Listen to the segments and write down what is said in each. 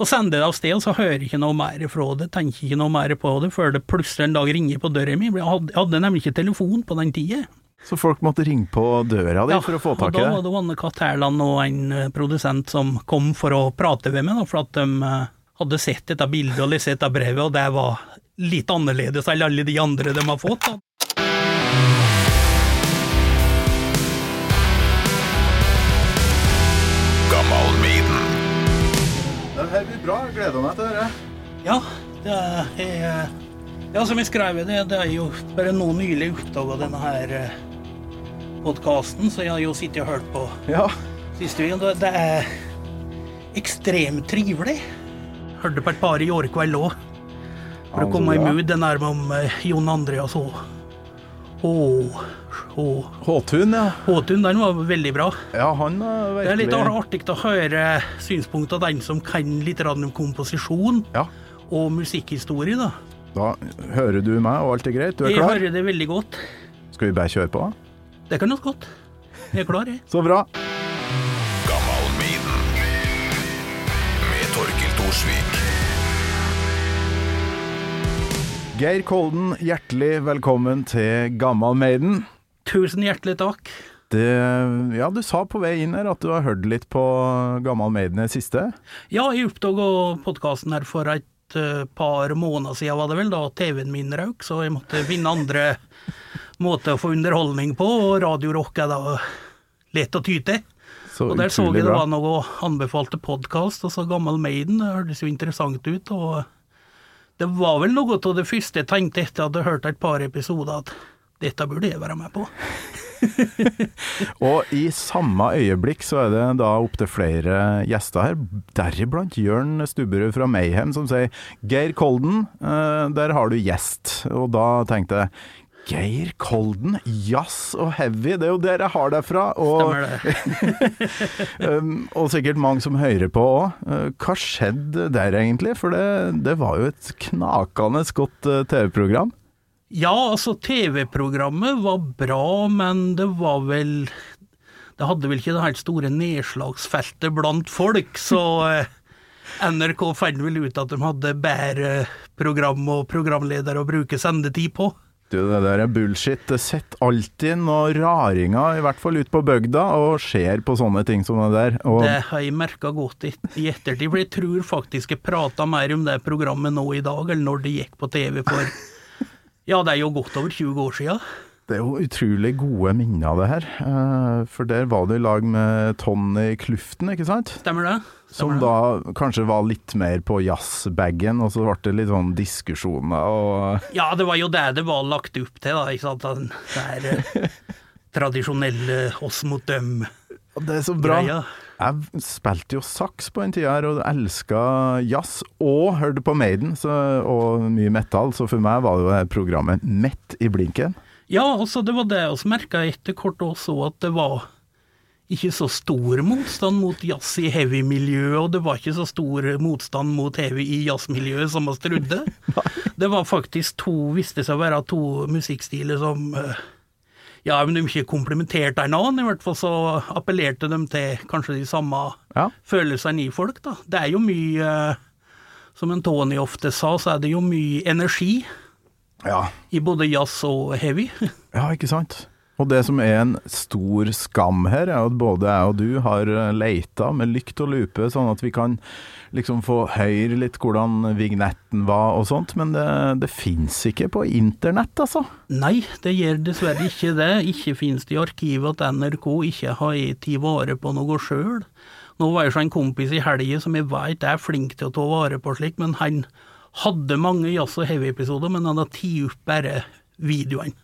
Og sender det av sted, og så hører jeg ikke noe mer fra det, tenker ikke noe mer på det, før det plutselig en dag ringer på døra mi. Jeg hadde, nemlig ikke telefon på den tida. Så folk måtte ringe på døra di for å få tak i og da var det Anne-Kat. Hærland og en eh, produsent som kom for å prate med meg, da, for at de eh, hadde sett dette bildet og lest dette brevet, og det var litt annerledes enn alle de andre de har fått. Da. Gleder meg til dette. Ja, det er Ja, som jeg skrev i det, det er jo bare nå nylig oppdaga denne her podkasten, så jeg har jo sittet og hørt på Ja. siste uken. Det- Det er ekstremt trivelig. Hørte på et par i år kveld òg. For å komme i mood. Det nærmer om eh, Jon Andreas og Håtun, ja. Håtun, den var veldig bra. Ja, han er Det er litt artig å høre synspunktet av den som kan litt om komposisjon Ja. og musikkhistorie, da. Da hører du meg, og alt er greit? Du er Jeg klar? hører det veldig godt. Skal vi bare kjøre på? Det kan vi godt. Jeg er klar, jeg. Så bra. Geir Kolden, hjertelig velkommen til Gammal Maiden. Tusen hjertelig takk. Det, ja, du sa på vei inn her at du har hørt litt på Gammal Maiden i det siste. Ja, jeg oppdaga podkasten her for et eh, par måneder siden, var det vel, da TV-en min røk, så jeg måtte finne andre måter å få underholdning på, og Radio Rock er da lett å ty til. Så Og der så jeg det bra. var noe anbefalte podkast, og så Gammel Maiden, det hørtes jo interessant ut, og det var vel noe av det første jeg tenkte etter at jeg hadde hørt et par episoder, at dette burde jeg være med på. Og i samme øyeblikk så er det da opptil flere gjester her, deriblant Jørn Stubberud fra Mayhem, som sier Geir Kolden, eh, der har du gjest. Og da tenkte jeg Geir Kolden, jazz og heavy, det er jo dere har derfra. Og, um, og sikkert mange som hører på òg. hva skjedde der egentlig? For det, det var jo et knakende godt eh, TV-program. Ja, altså TV-programmet var bra, men det var vel Det hadde vel ikke det helt store nedslagsfeltet blant folk, så eh, NRK fant vel ut at de hadde bedre program og programleder å bruke sendetid på. Du, det der er bullshit. Det sitter alltid noen raringer, i hvert fall ute på bygda, og ser på sånne ting som det der. Og Det har jeg merka godt i, i ettertid, for jeg tror faktisk jeg prata mer om det programmet nå i dag, eller når det gikk på TV for Ja, det er jo godt over 20 år sia. Det er jo utrolig gode minner av det her. Eh, For der var du i lag med Tony Kluften, ikke sant? Stemmer det? Som Stemmer Som da kanskje var litt mer på jazzbagen, og så ble det litt sånn diskusjoner og Ja, det var jo det det var lagt opp til, da. Ikke sant? Den der eh, tradisjonelle oss mot dem-greia. Det er så bra. Jeg spilte jo saks på den tida her, og elska jazz, og hørte på Maiden så, og mye metal, så for meg var det jo programmet midt i blinken. Ja, altså, det var det vi merka etter kort også, at det var ikke så stor motstand mot jazz i heavy-miljøet, og det var ikke så stor motstand mot heavy i jazzmiljøet som man trodde. det var faktisk to, viste seg å være to musikkstiler som eh, ja, men de ikke komplementerte en annen, i hvert fall så appellerte de til kanskje de samme Ja. følelsene i folk, da. Det er jo mye, eh, som en Tony ofte sa, så er det jo mye energi Ja. i både jazz og heavy. Ja, ikke sant? Og det som er en stor skam her, er at både jeg og du har leita med lykt og lupe, sånn at vi kan liksom få høre litt hvordan vignetten var og sånt, men det, det fins ikke på internett, altså. Nei, det gjør dessverre ikke det. Ikke finnes det i arkivet at NRK ikke har tatt vare på noe sjøl. Nå var jeg så en kompis i helga som jeg veit er flink til å ta vare på slikt, men han hadde mange jazz- og heavy-episoder, men han har tatt opp bare videoene.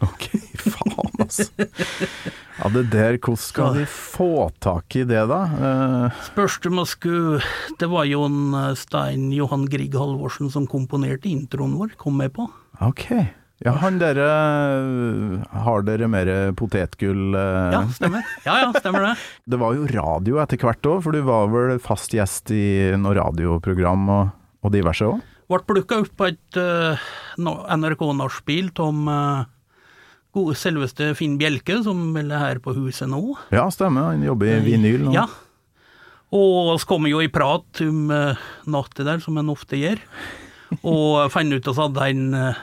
Ok, faen, altså. Ja, det der, hvordan skal de få tak i det, da? Uh... Spørs det man skulle Det var jo en eh, Stein Johan Grieg Halvorsen som komponerte introen vår, kom med på. ok. Ja, han dere Har dere mer potetgull? eh? Ja, stemmer. Ja, ja, stemmer det. Det var jo radio etter hvert òg, for du var vel fast gjest i noe radioprogram og, og diverse òg? Ble plukka opp på et uh, NRK-nachspiel av uh, selveste Finn Bjelke, som vel er her på huset nå. Ja, stemmer. Han jobber i vinyl nå. Ja. Og så kom vi jo i prat om uh, natta der, som en ofte gjør, og fant ut at vi hadde en eh,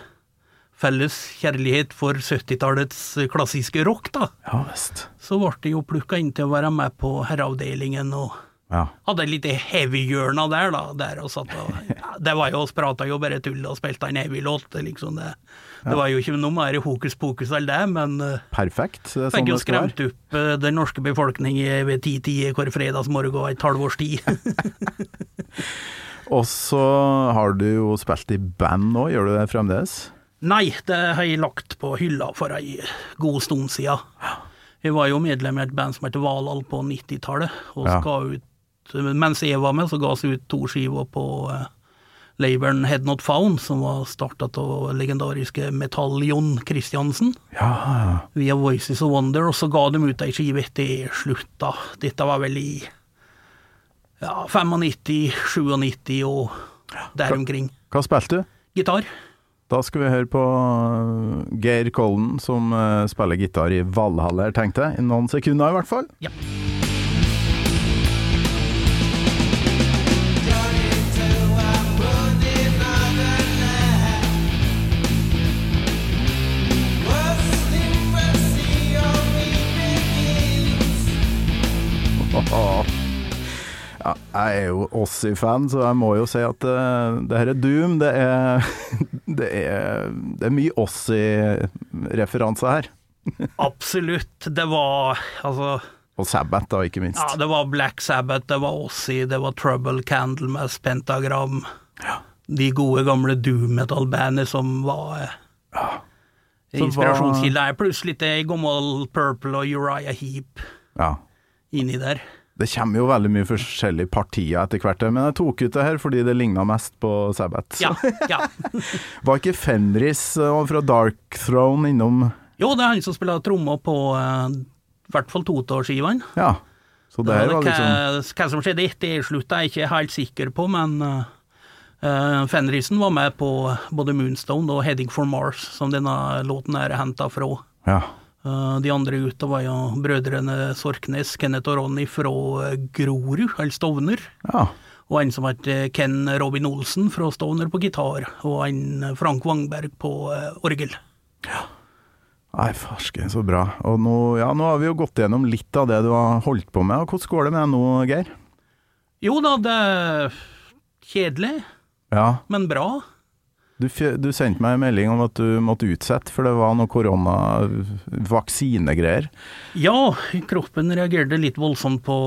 felles kjærlighet for 70-tallets klassiske rock, da. Ja visst. Så ble det jo plukka inn til å være med på herreavdelingen, og Ja. hadde et lite heavy-hjørne der, da. Der og satt og, ja, det var jo, oss prata jo bare tull og spilte en heavy-låt, liksom. Det, det var jo ikke noe mer hokus pokus enn det, men uh, Perfekt. Er Fikk sånn jo skremt opp eh, den norske befolkning ved ti-tida hver fredagsmorgen et halvårs tid. Og så har du jo spilt i band nå, gjør du det fremdeles? Nei, det har jeg lagt på hylla for ei god stund siden. Jeg var jo medlem i et band som heter Valhall på 90-tallet, og Ja. skal ut Mens jeg var med, så ga vi ut to skiver på uh, labelen Head Not Found, som var starta av legendariske Metall-Jon Christiansen. Ja. via Voices of Wonder, og så ga de ut ei skive etter slutta. Dette var vel i ja, 95, 97 og der omkring. Hva spilte du? Gitar. Da skal vi høre på uh, Geir Kollen som uh, spiller gitar i Valhall her, tenkte jeg. I noen sekunder i hvert fall. Ja. Ja, jeg er jo Ossi-fan, så jeg må jo si at uh, det her er Doom. Det er, det er, det er mye Ossi-referanser her. Absolutt. Det var altså Og Sabbath, da, ikke minst. Ja, det var Black Sabbath, det var Ossie, det var Trouble Candlemas, Pentagram. De gode, gamle doom metal-bandene som var ja. Så inspirasjonskilde. er Pluss litt eh, gammel Purple og Uriah Heap Ja. inni der. Det kommer jo veldig mye forskjellige partier etter hvert, men jeg tok ut det her fordi det ligna mest på Sabbath. Ja, ja. Var ikke Fenris uh, fra Dark Throne innom Jo, det er han som spiller trommer på eh, i hvert fall toårsskivene. Ja. Så det her var liksom hva som skjedde etter slutt, er jeg ikke helt sikker på, men uh, Fenrisen var med på både Moonstone og Heading for Mars, som denne låten er henta fra. Ja. Eh, de andre ute var jo brødrene Sorknes, Kenneth og Ronny fra eh, Grorud, eller Stovner. ja. Og en som het eh, Ken Robin Olsen fra Stovner på gitar, og en Frank Wangberg på orgel. Ja. Nei, farsken, så bra. Og nå, ja, nå har vi jo gått gjennom litt av det du har holdt på med. Hvordan går det med deg nå, Geir? Jo da, det er kjedelig, Ja, men bra. Du, du sendte meg en melding om at du måtte utsette, for det var noe koronavaksinegreier. Ja, kroppen reagerte litt voldsomt på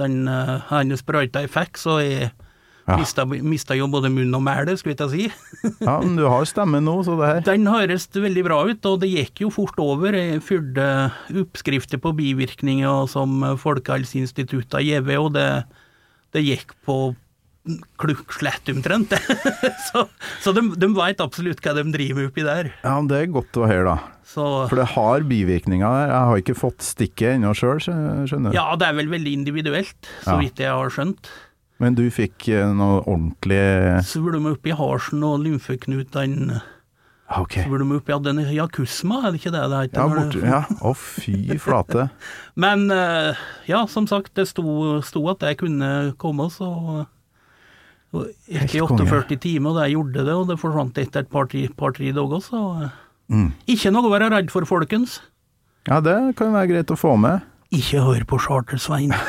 den uh, ene sprøyta jeg fikk, så jeg Ja. mista, mista jo både munn og mæle, skulle jeg ta si. Ja, men du har stemme nå, så det her Den høres veldig bra ut, og det gikk jo fort over. Jeg fulgte oppskrifter på bivirkninger som Folkehelseinstituttet har gitt, og det, det gikk på klukkslett omtrent. så så de, de veit absolutt hva de driver med oppi der. Ja, det er godt å høre, da. Så For det har bivirkninger der. Jeg har ikke fått stikket ennå sjøl, skjønner du. ja, det er vel veldig individuelt, så Ja. vidt jeg har skjønt. Men du fikk eh, noe ordentlig Svulme oppi harsen og lymfeknutene. så OK. Svulme oppi ja, den jakusma, er det ikke det det heter? Ja, når Ja, å fy flate. Men eh, ja, som sagt, det sto, sto at jeg kunne komme, så Gikk i 48 timer, og jeg gjorde det, og det forsvant etter et par-tre par, dager, så eh, Mm. Ikke noe å være redd for, folkens. Ja, det kan være greit å få med. Ikke hør på Charter-Svein.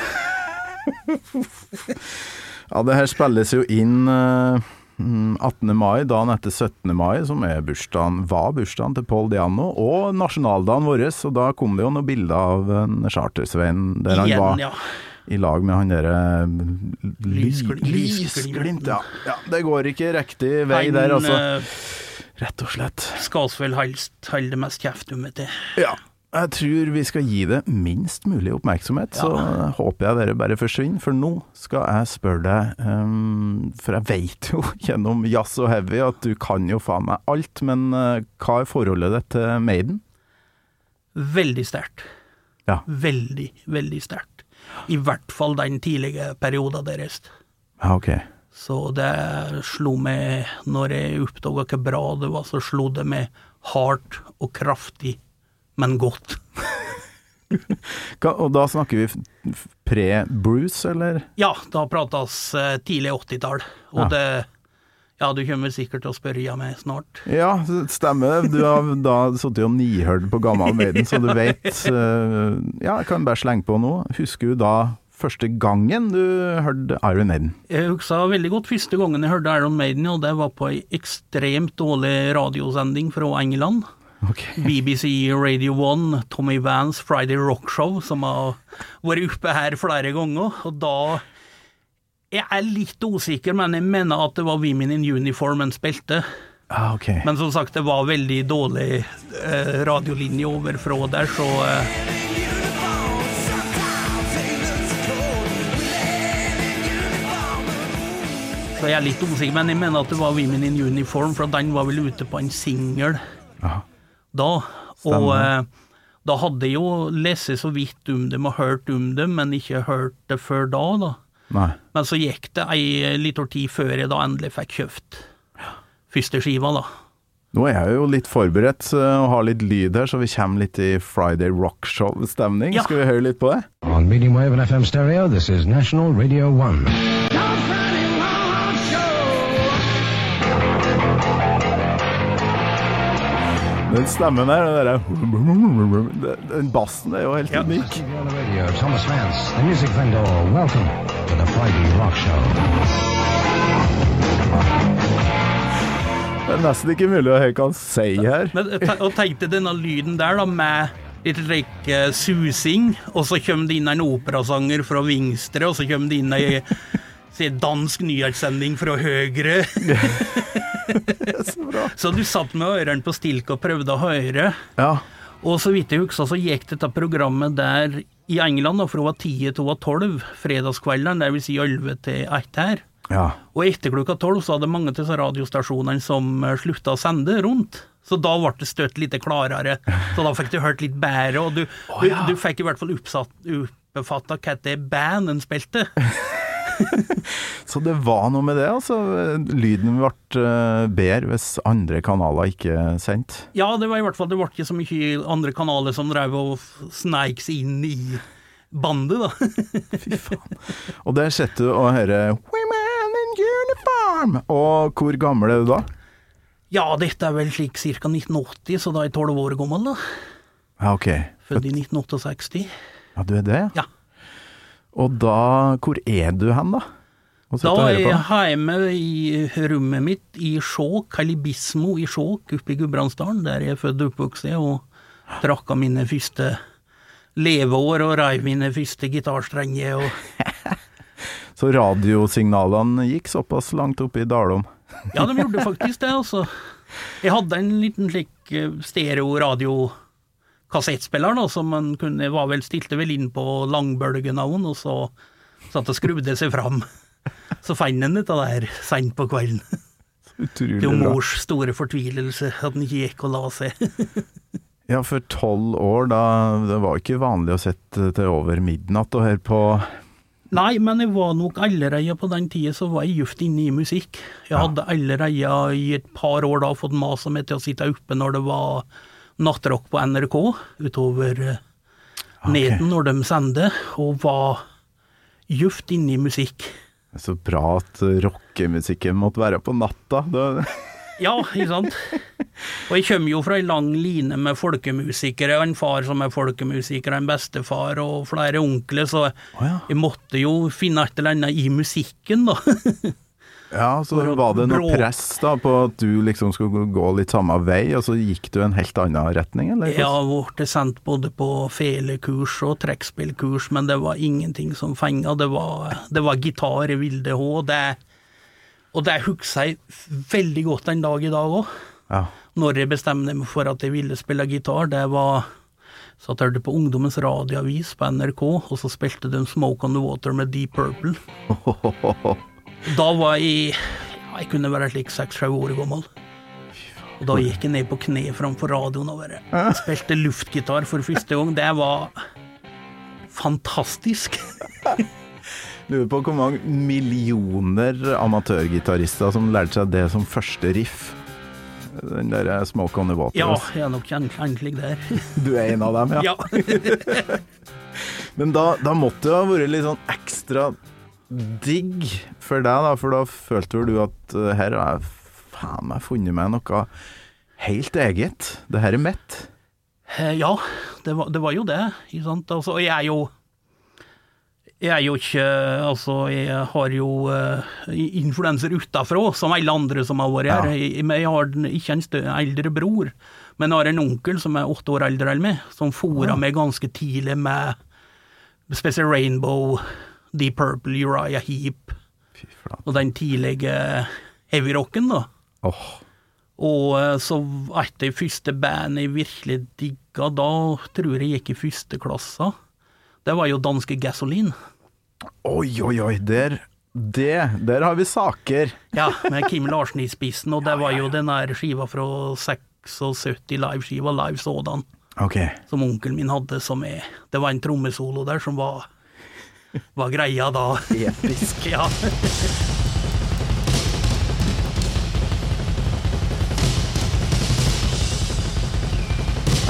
Ja, det her spilles jo inn eh, mm, 18. mai, dagen etter 17. mai, som er bursdagen, var bursdagen til Paul Diano, og nasjonaldagen vår, og da kom det jo noen bilder av en Charter-Svein der han var ja. I lag med han derre Lysglimt. Lysglimt, ja. ja. Det går ikke riktig vei Han der, altså. eh, Rett og slett. skal vel helst holde mest kjeft om det. Ja. Jeg tror vi skal gi det minst mulig oppmerksomhet, så håper jeg dere bare forsvinner. For nå skal jeg spørre deg, um, for jeg vet jo gjennom jazz og heavy at du kan jo faen meg alt, men uh, hva er forholdet ditt til Maiden? Veldig sterkt. Ja. Veldig, veldig sterkt. I hvert fall den tidlige perioden deres. Ja, ok. Så det slo meg, når jeg oppdaga hvor bra det var, så slo det meg hardt og kraftig, men godt. Og da snakker vi pre-Bruce, eller? Ja, da prates eh, tidlig 80-tall, og Ja. det Ja, du kommer sikkert til å spørre meg snart. Ja, stemmer. Du har da sittet og nihørt på Gammal Maiden, så du vet eh, Ja, jeg kan bare slenge på nå. Husker du da første gangen du hørte Iron Maiden? Jeg husker veldig godt første gangen jeg hørte Iron Maiden, og det var på ei ekstremt dårlig radiosending fra England. Okay. BBC Radio 1, Tommy Vans Friday Rock Show, som har vært oppe her flere ganger. Og da Jeg er litt usikker, men jeg mener at det var Women in Uniform en spilte. Ah, okay. Men som sagt, det var veldig dårlig eh, radiolinje overfra der, så eh, Så jeg er litt usikker, men jeg mener at det var Women in Uniform, for den var vel ute på en singel da. Og eh, da hadde jeg jo lest så vidt om dem og hørt om dem, men ikke hørt det før da, da. Nei. Men så gikk det ei lita tid før jeg da endelig fikk kjøpt første skiva, da. Nå er jeg jo litt forberedt eh, og har litt lyd her, så vi kommer litt i Friday Rock Show-stemning. Ja. Skal vi høre litt på det? On medium wave and FM stereo, this is National Radio 1. Den stemmen der, den derre Den bassen er jo helt Ja. unik. Thomas Vance, the music vendor. Welcome to the Friday Rock Show. Det er nesten ikke mulig å høre hva han sier her. Men jeg tenk deg denne lyden der, da, med litt like, eh, susing, og så kommer det inn en operasanger fra Vingstre, og så kommer det inn ei dansk nyhetssending fra høyre. Så bra. Så du satt med ørene på stilk og prøvde å høre. Ja. Og så vidt jeg husker, så gikk dette programmet der i England da, fra det var 10 til det 12 fredagskveldene, vil si 11 til 1 her. ja. Og etter klokka tolv så hadde mange av disse radiostasjonene som eh, slutta å sende rundt. Så da ble det støtt litt klarere. Så da fikk du hørt litt bedre, og du, oh, ja. du fikk i hvert fall oppfatta hva det bandet spilte. Så det var noe med det, altså. Lyden ble eh, bedre hvis andre kanaler ikke sendte. Ja, det var i hvert fall Det ble ikke så mye andre kanaler som drev og sneik seg inn i bandet, da. Fy faen. Og der sitter du og hører Women in uniform! Og hvor gammel er du da? Ja, dette er vel slik ca. 1980, så da er jeg tolv år gammel, da. Ja, ok. Født i 1968. Ja, du er det, ja. Og da Hvor er du hen, da? Da er jeg hjemme i rommet mitt i Skjåk, Kalibismo i Skjåk oppe i Gudbrandsdalen, der jeg er født og oppvokst, og trakk av mine første leveår og reiv mine første gitarstrenger. Og, Så radiosignalene gikk såpass langt opp i Dalom. ja, de gjorde faktisk det, altså. Jeg hadde en liten slik eh, stereo-radio-kassettspiller, som man kunne, var vel, stilte vel inn på langbølgen av den, og så satt og skrudde seg fram. Så fant han ut av det her seint på kvelden. Utrolig Til mors store fortvilelse at han ikke gikk og la seg. Ja, for tolv år, da Det var ikke vanlig å sette til over midnatt og høre på Nei, men jeg var nok allerede på den tida så var jeg djupt inne i musikk. Jeg hadde allerede i et par år da fått mas om meg til å sitte oppe når det var nattrock på NRK utover okay. neden når de sender, og var djupt inne i musikk. Så bra at rockemusikken måtte være på natta. Ja, ikke sant? Og jeg kommer jo fra ei lang line med folkemusikere, en far som er folkemusiker, en bestefar og flere onkler, så ja. jeg måtte jo finne et eller annet i musikken, da. ja, så var det noe press da på at du liksom skulle gå litt samme vei, og så gikk du en helt annen retning, eller? Jeg ble sendt både på felekurs og trekkspillkurs, men det var ingenting som fenga. Det var, det var gitar i Vilde H, det, og det husker jeg veldig godt den dag i dag òg. Ja. Når jeg bestemte meg for at jeg ville spille gitar, det var så jeg hørte på Ungdommens radioavis på NRK, og så spilte de Smoke on the Water med Deep Purple. Da var jeg ja, Jeg kunne være slik seks-sju år gammel. Og da gikk jeg ned på kne framfor radioen og bare spilte luftgitar for første gang. Det var fantastisk. Lurer på hvor mange millioner amatørgitarister som lærte seg det som første riff. Den der Smoke on the Water. Ja, jeg er nok en- egentlig der. Du er en av dem, ja. Ja. Men da, da måtte det ha vært litt sånn ekstra digg for deg, da, for da følte du at eh, her har jeg faen meg funnet meg noe helt eget. Det her er mitt. Eh, Ja, det var, det var jo det. Ikke sant? Altså, jeg er jo jeg er jo ikke Altså, jeg har jo uh, influenser utafra, som alle andre som har vært her. Ja. Jeg, jeg har ikke en stø, eldre bror, men jeg har en onkel som er åtte år eldre enn meg, som fôra meg ganske tidlig med spesielt Rainbow, Deep Purple, Uriah Heap og den tidlige heavyrocken, da. Oh. Og eh, så et av første band jeg virkelig digga, da tror jeg gikk i første klasse. Det var jo danske Gasoline. Oi, oi, oi, der, det, der har vi saker. Ja, med Kim Larsen i spissen, og det var jo den der skiva fra 76, liveskiva Live Sådan, okay. som onkelen min hadde, som er Det var en trommesolo der som var, var greia da. Episk. Ja.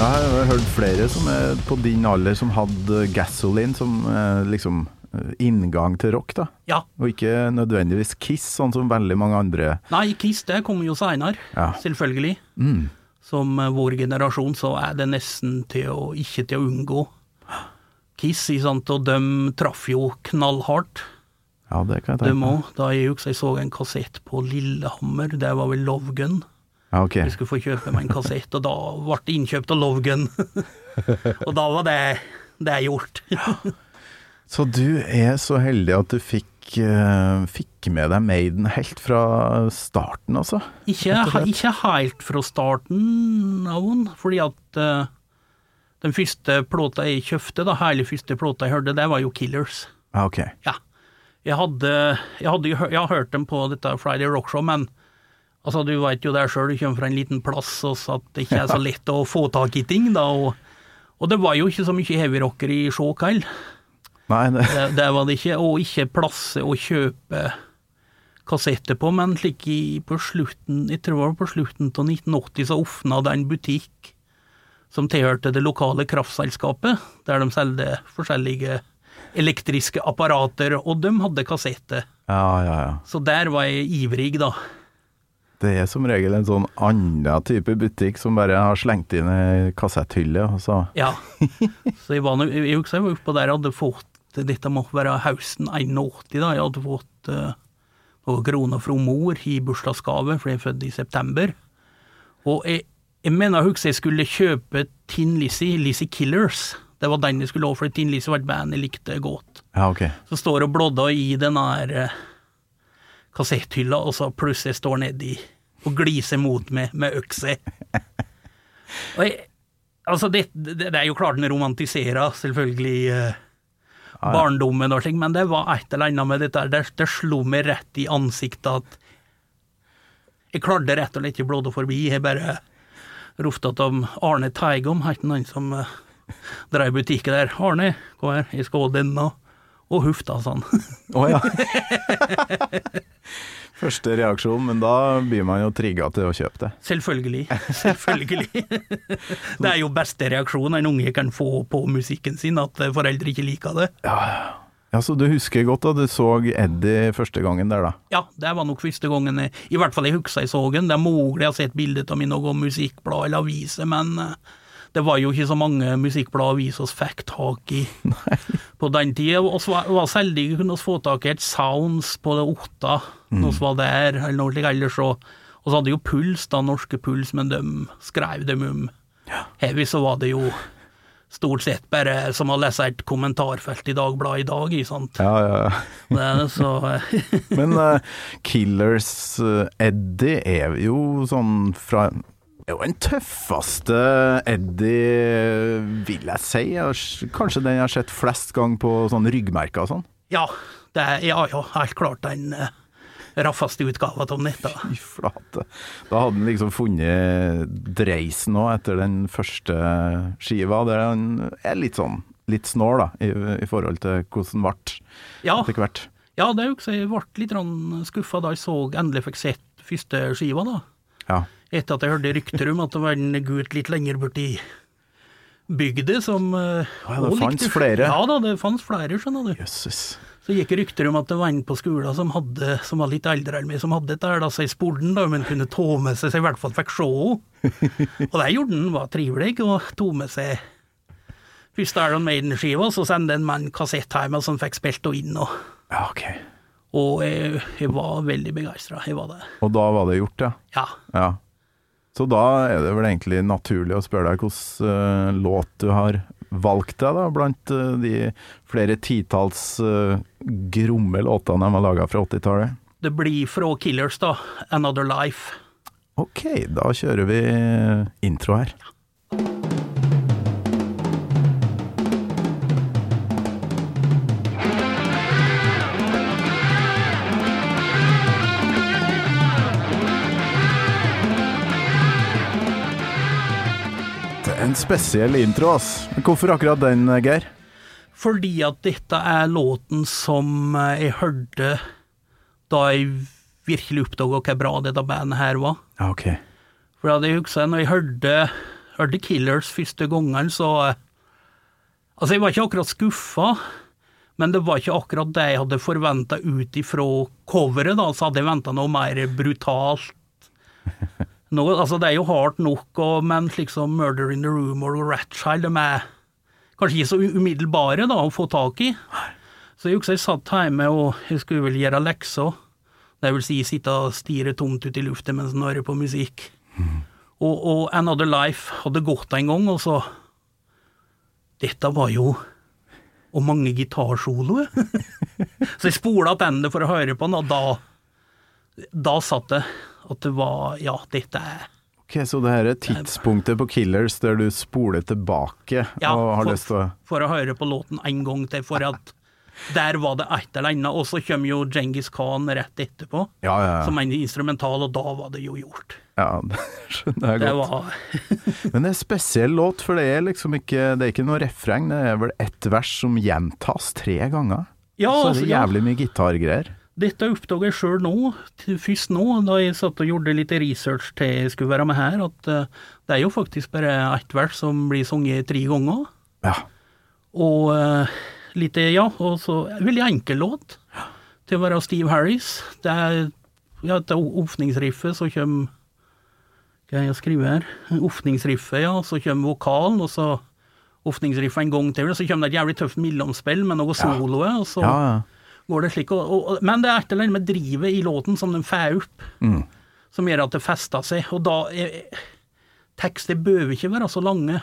Jeg har hørt flere som er på din alder som hadde Gasoline som eh, liksom eh, inngang til rock, da. ja. Og ikke nødvendigvis Kiss, sånn som veldig mange andre. Nei, Kiss det kommer jo seinere, Ja. selvfølgelig. Mm. Som eh, vår generasjon så er det nesten til å ikke til å unngå. Kiss, sant, og de traff jo knallhardt, Ja, det kan jeg tenke meg. Da jeg husker jeg så en kassett på Lillehammer, det var vel Love Gun. Ja, ok. Jeg skulle få kjøpe meg en kassett, og da ble det innkjøpt av Love Gun. og da var det, det gjort. Så du er så heldig at du fikk, eh, fikk med deg Maiden helt fra starten, altså? Ikke, ikke helt fra starten av den, fordi at eh, den første plata jeg kjøpte, da, hele første plata jeg hørte, det var jo Killers. Ah, ok. Ja. Jeg hadde, jeg hadde jeg har hørt dem på dette Friday Rock Show, men altså, du veit jo det sjøl, du kommer fra en liten plass, og så at det ikke er så lett å få tak i ting, da. Og, og det var jo ikke så mye heavyrockere i Skjåk heller. Det, det var det ikke, og ikke plasser å kjøpe kassetter på, men slik i, på slutten, jeg tror det var på slutten av 1980 så åpna det en butikk som tilhørte det lokale kraftselskapet, der de solgte forskjellige elektriske apparater, og de hadde kassette. ja, ja, ja. Så der var jeg ivrig, da. Det er som regel en sånn annen type butikk som bare har slengt inn ei kassetthylle, og så Ja. Så jeg var nå, jeg husker jeg var oppe der jeg hadde fått, dette må være høsten 81 da, jeg hadde fått uh, noen kroner fra mor i bursdagsgave, for jeg er født i september. Og jeg, jeg mener jeg husker jeg skulle kjøpe Tin Lizzie, Lizzie Killers. Det var den jeg skulle ha, for Tin Lizzie var et band jeg likte godt. Ja, ok. Så står og blodder i den der eh, kassetthylla, og så plutselig står nedi og gliser mot meg med økse. Og jeg, altså det, det, det er jo klart den romantiserer selvfølgelig eh, barndommen og slik, men det var et eller annet med dette det, det slo meg rett i ansiktet at jeg klarte rett og slett ikke blåde forbi, jeg bare ropte om Arne Teigom, het han som uh, drev butikken der. Arne, kom her, jeg skal ha denne. Og huff da, sa han. Å ja. Første reaksjon, men da blir man jo trigga til å kjøpe det. Selvfølgelig. Selvfølgelig. Det er jo beste reaksjon en unge kan få på musikken sin, at foreldre ikke liker det. Ja, Ja, Så du husker godt da du så Eddie første gangen der, da? Ja, det var nok første gangen jeg, I hvert fall jeg husker jeg så den. Det er mulig jeg har sett bilde av meg i noe musikkblad eller aviser, men eh, det var jo ikke så mange musikkblad og aviser vi fikk tak i på den tida. Vi var, så heldige kunne vi få tak i et Sounds på det Otta når vi var der, eller noe slikt ellers. Og så hadde jo Puls, da, norske Puls, men de skrev dem om heavy, så var det jo stort sett bare som å lese et kommentarfelt i Dagbladet i dag, ikke sant. Ja, ja, ja. Det så Men uh, Killers eh, Eddie er jo sånn fra er jo den tøffeste Eddie, vil jeg si. Kanskje den jeg har sett flest gang på sånn ryggmerker og sånn. Ja, det ja, ja, helt klart den uh, raffeste utgava av dette. Fy flate. Da hadde han liksom funnet dreisen òg etter den første skiva, der han er litt sånn litt snål, da, i, i forhold til hvordan han ble etter hvert. ja det er jo også, jeg ble litt skuffa da jeg så endelig fikk sett første skiva, da. Ja. Etter at jeg hørte rykter om at det var en gutt litt lenger borti bygda som eh, Ja, det fantes flere. Ja da, det fantes flere, skjønner du. Jøsses. Så gikk det rykter om at det var en på skolen som, hadde, som var litt eldre enn meg, som hadde dette her, da, så jeg spurte han da, men kunne ta med seg, så jeg i hvert fall fikk se henne. Og det gjorde han, var trivelig, og tok med seg første Iron Maiden-skiva, så sendte en mann kassett hjem, og så han fikk spilt henne inn, og, Ja, okay. og jeg, jeg var veldig begeistra, jeg var det. Og da var det gjort, ja. Ja. ja. Så da er det vel egentlig naturlig å spørre deg hvilken uh, låt du har valgt deg, da, blant eh, de flere titalls uh, gromme låtene de har laga fra 80-tallet. Det blir fra Killers, da, Another Life. Ok, da kjører vi eh, intro her. Det en spesiell intro, ass. Hvorfor akkurat den, Geir? Fordi at dette er låten som eh, jeg hørte da jeg virkelig oppdaga hvor bra dette bandet her var. Ok. For jeg husker når jeg hørte, hørte Killers første gangen, så eh, Altså, jeg var ikke akkurat skuffa, men det var ikke akkurat det jeg hadde forventa ut ifra coveret, da. Så hadde jeg venta noe mer brutalt. Noe, altså, det er jo hardt nok, og, men slik som Murder in the Room og Ratchild, de er kanskje ikke så umiddelbare da, å få tak i. Så jeg husker jeg satt hjemme og jeg skulle vel gjøre lekser. Det vil si sitte og stirre tomt ut i lufta mens en hører på musikk. Og, og Another Life hadde gått en gang, og så Dette var jo Og mange gitarsoloer. så jeg spola tilbake for å høre på den, og da Da satt det at det var Ja, dette er Ok, Så det her er tidspunktet på Killers der du spoler tilbake Ja, og har for, lyst til å for å høre på låten en gang til, for at der var det et eller annet. Og så kommer jo Djengis Khan rett etterpå, Ja, ja, som en instrumental, og da var det jo gjort. ja det skjønner jeg Det godt. var Men det er en spesiell låt, for det er liksom ikke Det er ikke noe refreng, det er vel ett vers som gjentas tre ganger. Ja, Så er altså, det ja. jævlig mye gitargreier. Dette oppdaga jeg sjøl nå, først nå, da jeg satt og gjorde litt research til jeg skulle være med her, at eh, det er jo faktisk bare ett vers som blir sunget tre ganger. Ja. Og uh, litt Ja, og så Veldig enkel låt til å være Steve Harris. Det er ja, etter åpningsriffet så kommer Hva jeg skriver her? Åpningsriffet, ja, så kommer vokalen, og så åpningsriffet en gang til, og så kommer det et jævlig tøft mellomspill med noe solo og så Ja, ja. Går det slik. Og, og, men det er et eller annet med drivet i låten som den får opp, Mm. som gjør at det fester seg. Og da er, Tekster bør ikke være så lange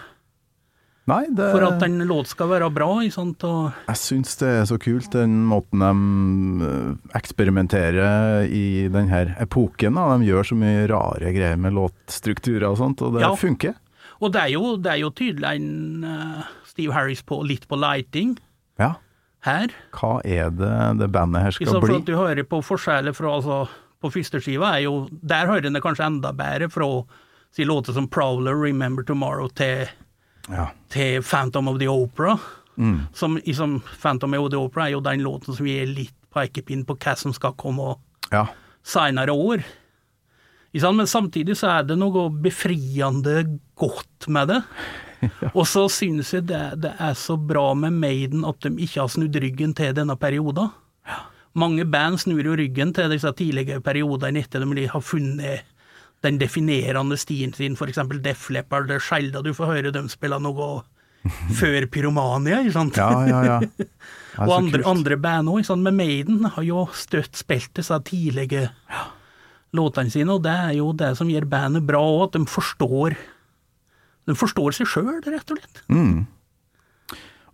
Nei, det for at en låt skal være bra. i sant? Og, Jeg syns det er så kult, den måten de eh, eksperimenterer i denne epoken. Da. De gjør så mye rare greier med låtstrukturer og sånt, og det Ja. funker. og det, er jo, det er jo tydelig en uh, Steve Harris på litt på lighting Ja. Her. Hva er det det bandet her skal bli? at du hører på forskjellet fra altså, På første skiva er jo Der hører en det kanskje enda bedre fra si låter som Prowler, Remember Tomorrow til Ja. til Phantom of the Opera. Mm. Som, i som Phantom of the Opera er jo den låten som gir litt pekepinn på hva som skal komme ja. senere år. Men samtidig så er det noe befriende godt med det. Og så synes jeg det, det er så bra med Maiden at de ikke har snudd ryggen til denne perioden. Mange band snur jo ryggen til disse tidligere periodene etter de har funnet den definerende stien sin, eksempel Def Leppard, det er sjelden du får høre dem spille noe før Pyromania, ikke sant? Ja, ja, ja. Og andre, andre band òg, men Maiden har jo støtt spilt disse tidlige låtene sine, og det er jo det som gjør bandet bra òg, at de forstår De forstår seg sjøl, rett og slett. Mm.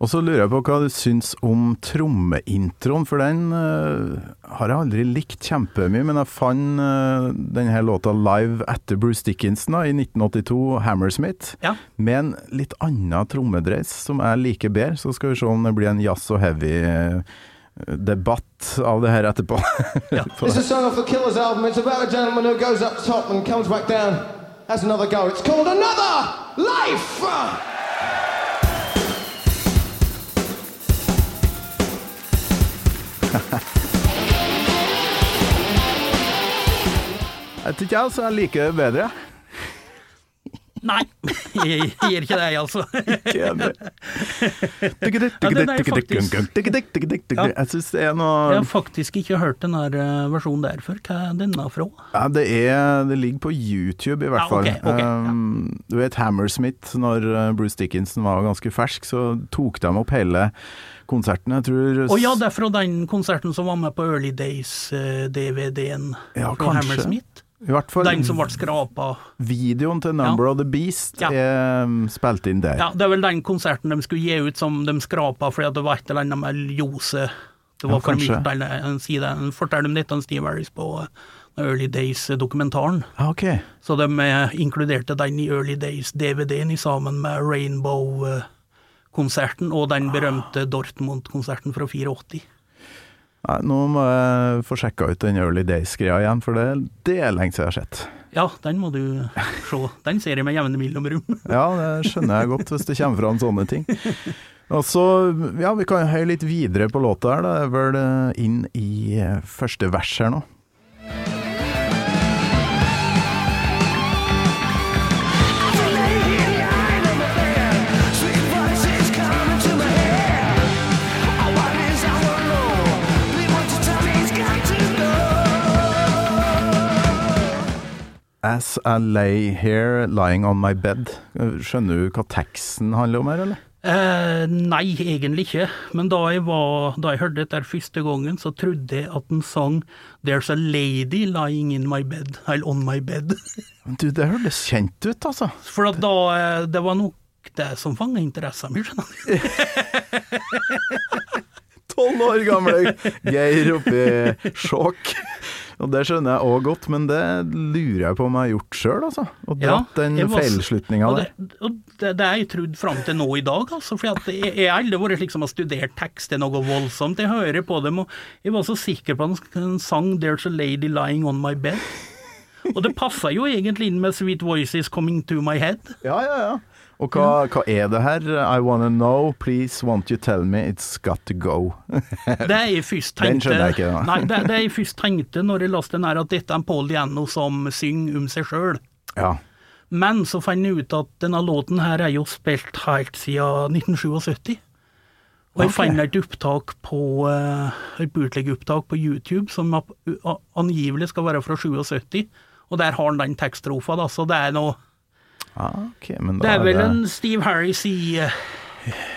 Og så lurer jeg på hva du syns om trommeintroen, for den uh, har jeg aldri likt kjempemye. Men jeg fant uh, denne låta live etter Bruce Dickinson da, i 1982, Hammersmith, Ja. med en litt annen trommedreis som jeg liker bedre. Så skal vi se om det blir en jazz og heavy eh, debatt av det her etterpå. ja. It's a song off the Killers album. It's about a gentleman who goes up top and comes back down, has another go. It's called Another Life! Jeg vet ikke, jeg, så jeg er liker det bedre. Nei, jeg gir ikke det, altså. Ikke enig. Ja. Jeg syns det er Jeg har faktisk ikke hørt den eh, versjonen der før. Hva er denne fra? ja, det, er, det ligger på YouTube, i hvert Ja, fall. ok, ok, ja. Um, du vet Hammersmith, når uh, Bruce Dickinson var ganske fersk, så tok de opp hele konserten. Jeg tror Å ja, det er fra den konserten som var med på Early Days-DVD-en Ja, fra kanskje. Hammersmith. Den som ble skrapa. videoen til Number of the Beast Ja. er um, spilt inn der. Ja, det er vel den konserten de skulle gi ut som de skrapa fordi det var et eller annet med ljose. Det var Ja, for mye eller en side. Han forteller om dette om Steve Harris på eh, Early Days-dokumentaren. Ah, ok. Så de eh, inkluderte den i Early Days-DVD-en sammen med Rainbow-konserten og den berømte Dortmund-konserten fra 84. Nei, nå må jeg få sjekka ut den Early Days-greia igjen, for det, det er lenge siden jeg har sett. Ja, den må du se. Den ser jeg med jevne mellomrom. Ja, det skjønner jeg godt hvis det kommer fram sånne ting. Og så, ja, vi kan høye litt videre på låta her. Da. Det er vel eh, inn i eh, første vers her nå. As I lay here lying on my bed. Skjønner du hva teksten handler om her, eller? Eh, nei, egentlig ikke. Men da jeg, var, da jeg hørte dette første gangen, så trodde jeg at den sang 'There's a lady lying in my bed', eller 'on my bed'. Du, det hørtes kjent ut, altså. For da eh, Det var nok det som fanga interessen min, skjønner du. Tolv år gamle Geir oppi sjokk. Og det skjønner jeg òg godt, men det lurer jeg på om jeg har gjort sjøl, altså. Og Ja, dratt den jeg var feilslutninga der. det, og det, det er jeg trodd fram til nå i dag, altså. For jeg, jeg har aldri vært slik som har studert tekster noe voldsomt. Jeg hører på dem, og jeg var så sikker på at han sang 'There's a lady lying on my bed'. Og det passa jo egentlig inn med 'Sweet Voices Coming to My Head'. Ja, ja, ja. Og hva, hva er det her? I wanna know, please won't you tell me it's got to go. Det jeg først Den tenkte skjønner jeg ikke, da. Nei, det, det jeg først tenkte når jeg leste den, er at dette er en Paul Diano som synger om seg sjøl. Ja. Men så fant jeg ut at denne låten her er jo spilt helt siden 1977. Og jeg okay. fant et opptak på uh, et bootleg-opptak på YouTube som angivelig skal være fra 77, og der har han den tekststrofa, da, så det er noe Ah, ok, men Det er vel det en Steve Harris i eh,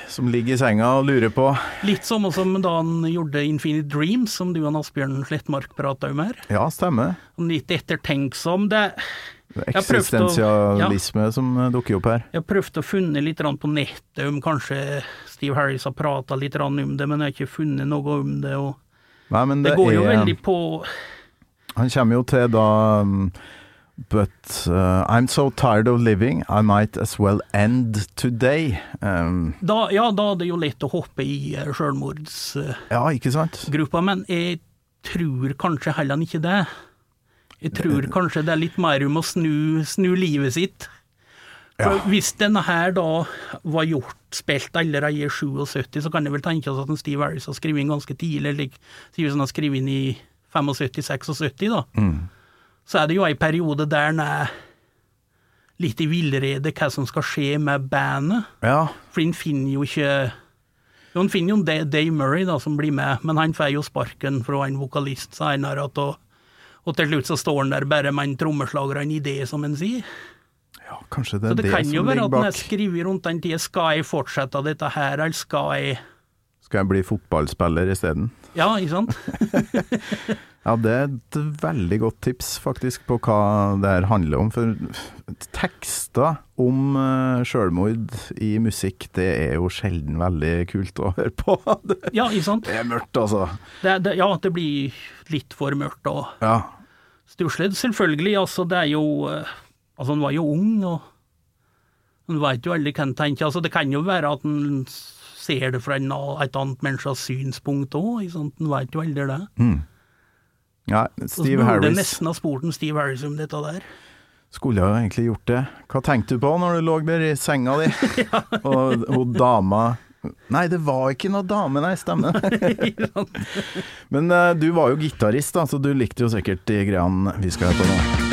som ligger i senga og lurer på Litt samme som da han gjorde Infinite Dreams, som du og Asbjørn Slettmark prata om her. Ja, stemmer. Litt ettertenksom. Det prøvd å- ja, som eh, dukker opp her. Jeg har prøvd å funne litt på nettet om kanskje Steve Harris har prata litt om det, men jeg har ikke funnet noe om det. og Nei, men Det det, går jo er veldig på Han kommer jo til da um, But uh, I'm so tired of living, I might as well end today. Um, da, Ja, da er det jo lett å hoppe i eh, sjølmordsgruppa, ja, men jeg tror kanskje heller ikke det. Jeg tror kanskje det er litt mer om å snu, snu livet sitt. For Ja. Hvis denne her da var gjort, spilt allerede i 77, så kan det vel tenkes at en Steve Harris har skrevet inn ganske tidlig, eller sier han har skrevet inn i 75-76, da. Mm. Så er det jo ei periode der han er litt i villrede hva som skal skje med bandet. Ja, For han finner jo ikke jo, Han finner jo Da- Dave Murray, da, som blir med, men han får jo sparken fra en vokalist seinere, og, og til slutt så står han der bare med en trommeslager og en idé, som en sier. ja, kanskje det er det, det, kan jo være at når er skriver skrevet rundt den tida. Skal jeg fortsette dette her, eller skal jeg Skal jeg bli fotballspiller isteden? Ja, ikke sant? Ja, det er et veldig godt tips faktisk på hva det her handler om. For tekster om selvmord sjølmord i musikk, det er jo sjelden veldig kult å høre på. det Ja, ikke sant? er mørkt, altså. Det, det, ja, det blir litt for mørkt og Ja. stusslig. Selvfølgelig, altså, det er jo eh, Altså, han var jo ung, og han veit jo aldri hva han tenker. Altså, det kan jo være at han ser det fra en, et annet menneskes synspunkt òg, ikke sant. Han veit jo aldri det. Mm. Ja, Steve Harris. burde nesten ha spurt en Steve Harris om dette der. skulle jo egentlig gjort det. Hva tenkte du på når du lå der i senga di, og hun dama Nei, det var ikke noe dame, nei, stemmer. Men uh, du var jo gitarist, da, så du likte jo sikkert de greiene vi skal høre på nå.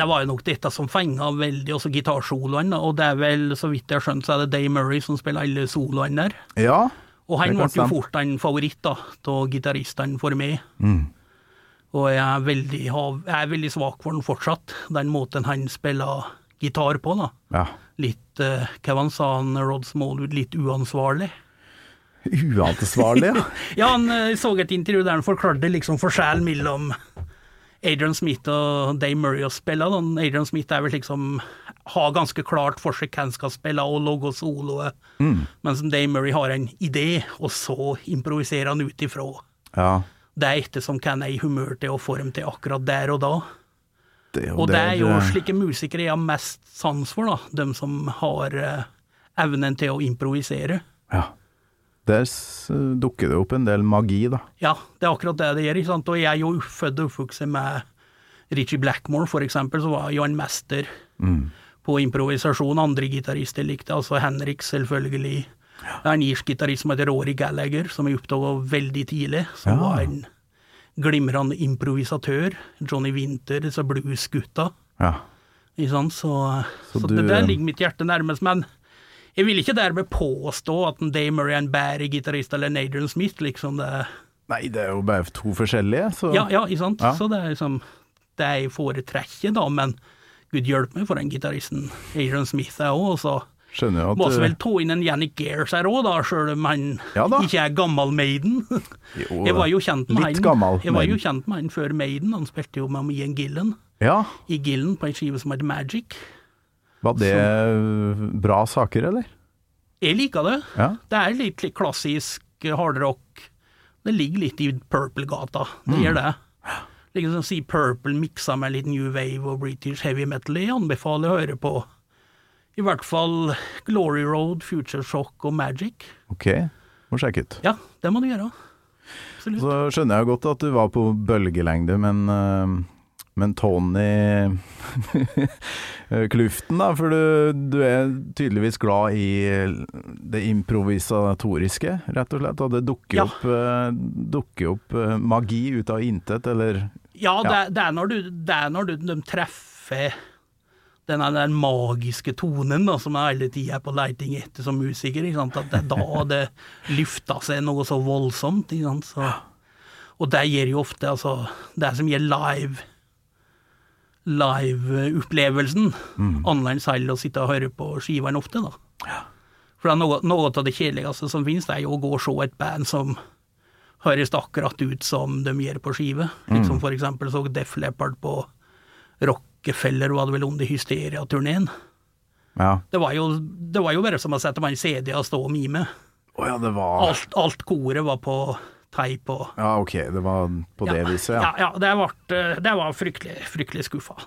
Det var jo nok dette som fenga veldig, også gitarsoloene, og det er vel, så vidt jeg har skjønt, så er det Dave Murray som spiller alle soloene der. Ja. Og han ble jo fort en favoritt da, av gitaristene for meg. Mm. Og jeg er veldig, jeg er veldig svak for den fortsatt, den måten han spiller gitar på. da. ja. Litt, eh, hva han sa, han, Rod Smallwood, litt uansvarlig. Uansvarlig, ja. Ja, han eh, så et intervju der han forklarte liksom forskjellen mellom Adrian Smith og Dave Murray å spille. Adrian Smith er vel liksom har ganske klart for seg hva han skal spille og logge soloet, mens Dave Murray har en idé, og så improviserer han ut ifra ja. det er ettersom hva han er i humør til og dem til akkurat der og da. Det, Og det er jo slike musikere jeg har mest sans for, da. De som har eh, evnen til å improvisere. Ja. Der dukker det opp en del magi, da. Ja, det er akkurat det det gjør. ikke sant? Og jeg er jo født og oppvokst med Richie Blackmore, for eksempel, så var jo en mester på improvisasjon. Andre gitarister likte, altså Henrik selvfølgelig. Det er en irsk gitarist som heter Rory Gallagher, som jeg oppdaga veldig tidlig, som Ja. var en glimrende improvisatør. Johnny Winter, disse bluesgutta. Ja. Ikke sant? Så, Så så, du, det der eh, ligger mitt hjerte nærmest. Men jeg vil ikke dermed påstå at en Dave Murray er en bedre gitarist eller en Adrian Smith, liksom. det Nei, det er jo bare to forskjellige, så Ja, ja, ikke sant? Ja. Så det er liksom det jeg foretrekker, da, men gud hjelpe meg for den gitaristen Adrian Smith er òg, og så skjønner jo at må også vel ta inn en Yannick Gears her òg, da, sjøl om han Ja ikke er gammel Maiden. Jo, jeg var jo kjent med litt han gammel Jeg var jo kjent med han før Maiden, han spilte jo med Ian Gillen Ja, i Gillen på en skive som heter Magic. Var det bra saker, eller? Jeg liker det. Ja. Det er litt, klassisk hardrock. Det ligger litt i Purple-gata, det Mm. gjør det. Liksom som si Purple miksa med litt New Wave og British Heavy Metal. Jeg anbefaler å høre på i hvert fall Glory Road, Future Shock og Magic. Ok, må sjekke ut. Ja, det må du gjøre. Absolutt. Så skjønner jeg godt at du var på bølgelengde, men, øh, men Tony Kluften, da, for du, du er tydeligvis glad i det improvisatoriske, rett og slett. Og det dukker Ja. opp, øh, dukker opp øh, magi ut av intet, eller Ja, det, Ja. er- det er når, du, det er når du, de treffer den der magiske tonen da, som jeg hele tida er på leiting etter som musiker. At det er da det lufter seg noe så voldsomt. Så, og det gir jo ofte altså, Det som gir live live-opplevelsen. Annerledes enn å sitte og høre på skivene ofte, da. For det er noe, noe av det kjedeligste som finnes, det er jo å gå og se et band som høres akkurat ut som de gjør på skive. Liksom for eksempel så Def Leppard på Rockefeller, var det vel under Hysteria-turneen. Ja. Det, var jo- det var jo bare som å sette meg en CD og stå og mime. Oh ja, det var Alt, alt koret var på teip og Ja, ok, det var på det viset, ja. ja. ja det, var, det var fryktelig, fryktelig skuffa.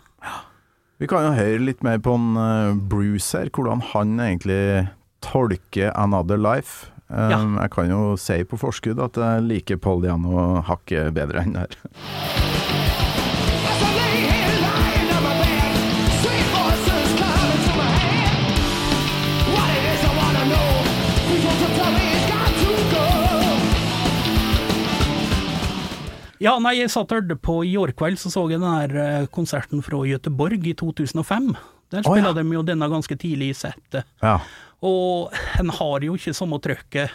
Vi kan jo høre litt mer på en eh, Bruce her, hvordan han egentlig tolker 'Another Life'. Um, Ja. Jeg kan jo si på forskudd at jeg liker Paul Diano hakket bedre enn det her. Ja, nei, jeg satt og hørte på i går kveld, så så jeg den her eh, konserten fra Göteborg i 2005. Der Å, oh, ja. de jo denne ganske tidlig i settet. Ja. Og en har jo ikke samme trøkket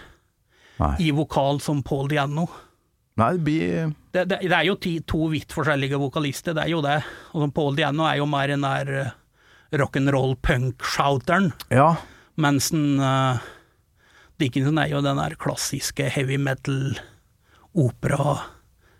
i vokal som Paul Diano. Nei, det blir Det, det, det er jo ti, to vidt forskjellige vokalister, det er jo det. Og Paul Diano er jo mer den der eh, rock'n'roll-punk-shouteren, Ja. mens den, uh, Dickinson er jo den der klassiske heavy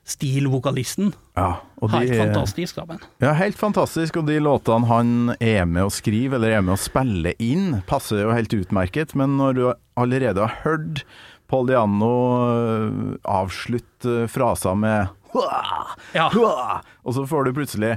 metal-opera-stil-vokalisten. ja. Helt fantastisk, da, men. Ja, helt fantastisk. Og de låtene han er med å skrive, eller er med å spille inn, passer jo helt utmerket. Men når du allerede har hørt Paul Diano øh, avslutte frasa med Ja. Og så får du plutselig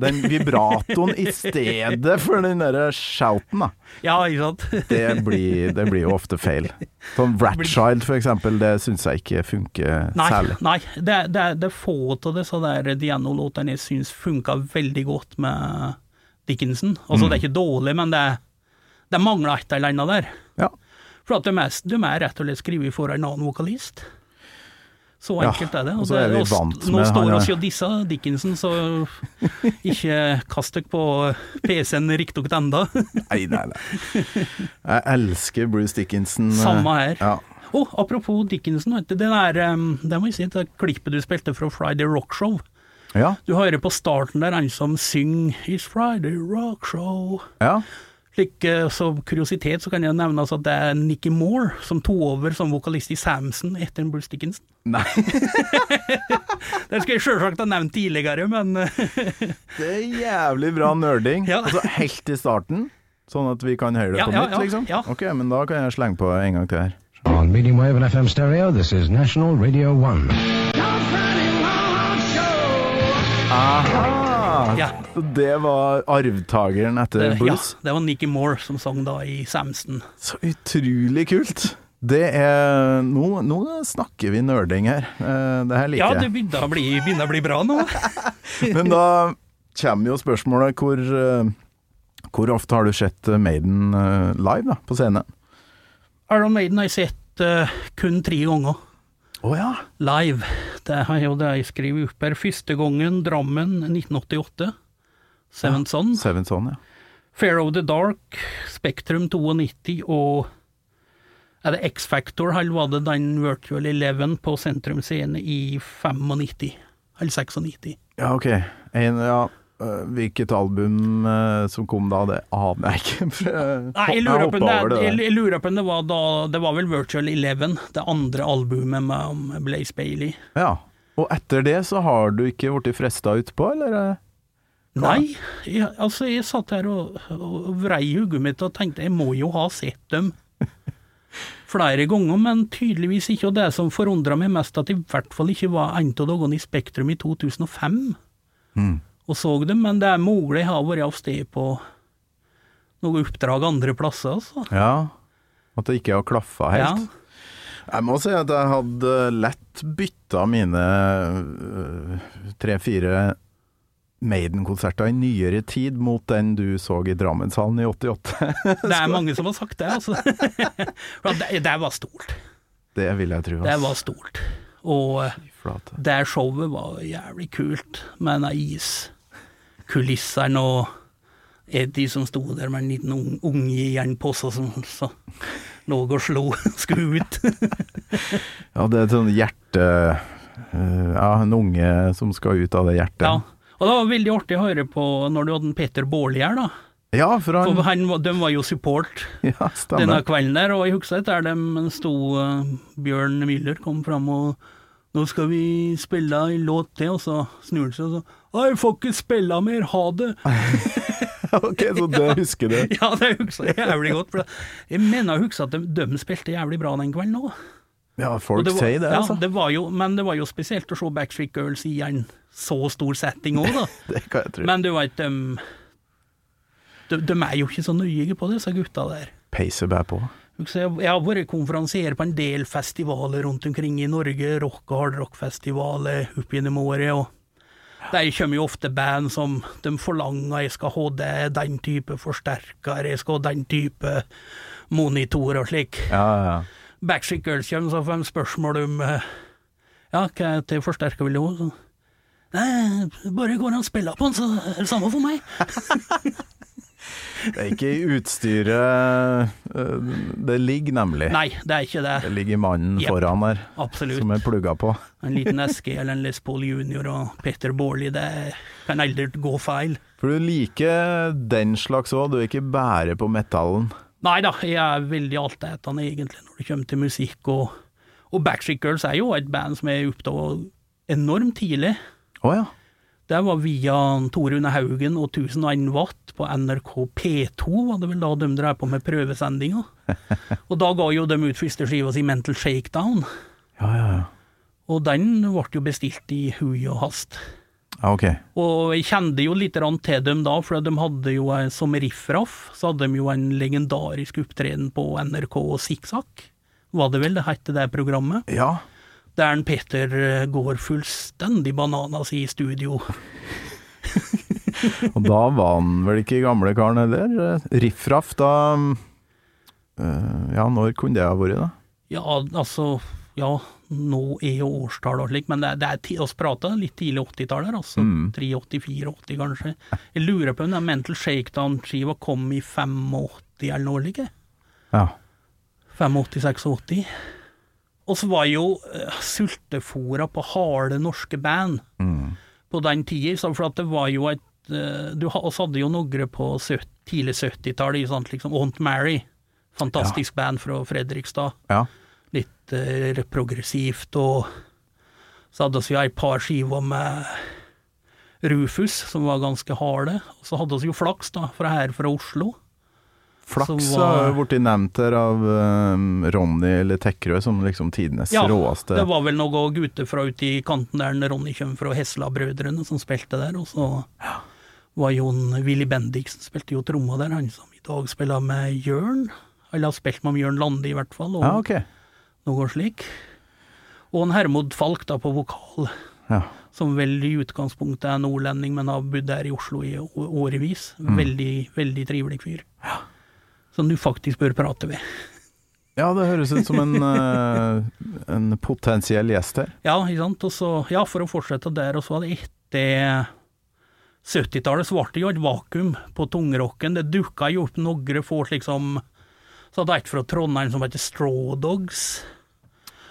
den vibratoen i stedet for den derre shouten, da. Ja, ikke sant? Det blir, det blir jo ofte feil. Sånn Ratchild, for eksempel, det syns jeg ikke funker Nei, særlig. nei det, det, det er få av disse der Diano-låtene jeg syns funka veldig godt med Dickinson. Altså, Mm. det er ikke dårlig, men det, det mangler et eller annet der. Ja. For at de er, de er rett og slett skrevet for en annen vokalist. Så Ja, enkelt er det. og så er vi vant med Nå står vi ja. jo disse Dickinson, så ikke kast dere på PC-en riktignok enda. Nei, nei, nei. Jeg elsker Bruce Dickinson. eh, Samme her. Ja. Og apropos Dickinson, det der Det må jeg si, det klippet du spilte fra Friday Rock Show. ja. Du hører på starten der han som synger 'It's Friday Rock Show'. ja. Slik, eh, så kuriositet så kan jeg nevne altså at det er Nicky Moore som tok over som vokalist i Samson etter Bruce Dickinson. Nei. Det skulle jeg sjølsagt ha nevnt tidligere, men Det er jævlig bra nerding. Ja. Altså helt i starten, sånn at vi kan høre det Ja, på ja, nytt, ja, liksom? ja. Ok, men da kan jeg slenge på en gang til her. On medium wave and FM stereo, this is National Radio 1. Aha! Ja. Det var arvtakeren etter det, ja, det var Nikki Moore som sang da i Samson. Så utrolig kult. Det er Nå, nå snakker vi nerding her. Eh, Det her Ja, det begynner å bli, begynner å bli bra nå. Men da kommer jo spørsmålet hvor eh, Hvor ofte har du sett eh, Maiden live da, på scene? Iron Maiden har jeg sett uh, kun tre ganger. Å ja. Live. Det har jo det jeg skrevet opp her. Første gangen Drammen 1988. Seven Son. Seven Son, ja. Fair of the Dark, Spektrum 92 og Er det X-Factor, eller var det den Virtual Eleven på Sentrum Scene i 95? Eller 96? Ja, ok. En, ja. Eh, Hvilket album eh, som kom da, det aner jeg ikke. Nei, jeg lurer, på om det, var da Det var vel Virtual Eleven, det andre albumet med Blaze Bailey. Ja. Og etter det så har du ikke blitt fresta utpå, eller? Hva? Nei, jeg, altså jeg satt her og, og vrei hodet mitt og tenkte jeg må jo ha sett dem flere ganger, men tydeligvis ikke. Og det som forundra meg mest, at i hvert fall ikke var en av dagene i Spektrum i 2005 Mm. Og så dem, men det er mulig jeg har vært av sted på noe oppdrag andre plasser, altså. Ja. At det ikke har klaffa helt. Ja. Jeg må si at jeg hadde lett bytta mine øh, tre-fire Maiden-konserter i nyere tid mot den du så i Drammenshallen i 88. Det er mange som har sagt det, altså. For det, det var stort. Det vil jeg tro. Det var stort. Og eh, det showet var jævlig kult, med den iskulissene og Eddie som sto der med en liten ung- unge i jernpose som så, lå og slo, skulle ut. Ja, det er et sånn hjerte... øh, ja, en unge som skal ut av det hjertet. ja. Og det var veldig artig å høre på når du hadde en Peter Baarli her, da. Ja, for han For han, de var jo support Ja, denne kvelden der, og jeg husker etter dem de sto uh, Bjørn Müller kom fram og nå skal vi spille en låt til, og så snur han seg og så «Å, Jeg får ikke spille mer, ha det! ok, så det husker du. Ja, det husker jeg jævlig godt. For jeg mener jeg husker at de, de spilte jævlig bra den kvelden òg. Ja, folk var, sier det, ja, altså. det var jo, men det var jo spesielt å se Backstreet Girls i en så stor setting òg, da. Det kan jeg tro. Men du veit, de, de, de er jo ikke så nøye på det, disse gutta der. Peiser bare på. Jeg har vært konferansier på en del festivaler rundt omkring i Norge, rock- og hardrockfestivaler opp gjennom året. og Der kommer jo ofte band som de forlanger jeg skal ha det, den type forsterker, jeg skal ha den type monitor og slik. Ja, ja. Backstreet Girls kommer, så får de spørsmål om eh, Ja, hva til forsterker vil du ha? Nei, bare går han spiller spille på den, så er det samme for meg. Det er ikke i utstyret øh, det ligger, nemlig. Nei, det er ikke det. Det ligger mannen yep. foran der, Absolutt. som er plugga på. En liten eller en Les Paul Junior og Petter Baarli, det kan aldri gå feil. For du liker den slags òg, du er ikke bare på metallen. Nei da, jeg er veldig altetende egentlig når det kommer til musikk, og, og Backstreet Girls er jo et band som jeg oppdaga enormt tidlig. Å ja. Det var via Torune Haugen og 1001 Watt på NRK P2, var det vel da de drev på med prøvesendinga. og da ga jo de ut første skiva si Mental Shakedown, Ja, ja, ja. og den ble jo bestilt i hui og hast. Ja, ok. Og jeg kjente jo litt til dem da, for de hadde jo eh, som riffraff, så hadde de jo en legendarisk opptreden på NRK Sikksakk. Var det vel det het det programmet? Ja. Der en Peter eh, går fullstendig bananas i studio. Og da var han vel ikke gamle karen heller? Riffraff, da øh, Ja, når kunne det ha vært, da? Ja, altså ja, nå er jo årstallet og slik, men det, det er ti- oss prata litt tidlig 80-tallet, her, altså. 83-84 kanskje. Jeg lurer på om den Mental Shakedown-skiva kom i 85 eller noe like. Ja. 85-86. Og så var jo uh, sultefora på harde norske band på den tida, for det var jo et eh, du oss hadde jo noen på tidlig 70-tallet, sant, liksom Aunt Mary. Fantastisk band fra Fredrikstad. ja. Litt uh, progressivt, og så hadde vi et par skiver med Rufus, som var ganske harde. Og så hadde vi jo Flaks, da, fra her fra Oslo. Flaks har blitt nevnt her av um, Ronny eller Tekkerød som liksom tidenes Ja, råeste. det var vel noen gutter fra ute i kanten der Ronny kommer fra Hesla-brødrene som spilte der, og så var Jon Willy Bendiksen spilte jo tromma der, han som i dag spiller med Jørn. Eller har spilt med Jørn Lande, i hvert fall, og Ja, okay. noe slik. Og en Hermod Falk da på vokal, Ja. som vel i utgangspunktet er nordlending, men har bodd der i Oslo i årevis. Veldig, veldig trivelig fyr. Som du faktisk bør prate med. ja, det høres ut som en, eh, en potensiell gjest her. Ja, ikke sant. Så, ja, for å fortsette der, og så var det etter 70-tallet så ble det jo et vakuum på tungrocken. Det dukka jo opp noen få liksom Så hadde et fra Trondheim som heter Straw Dogs,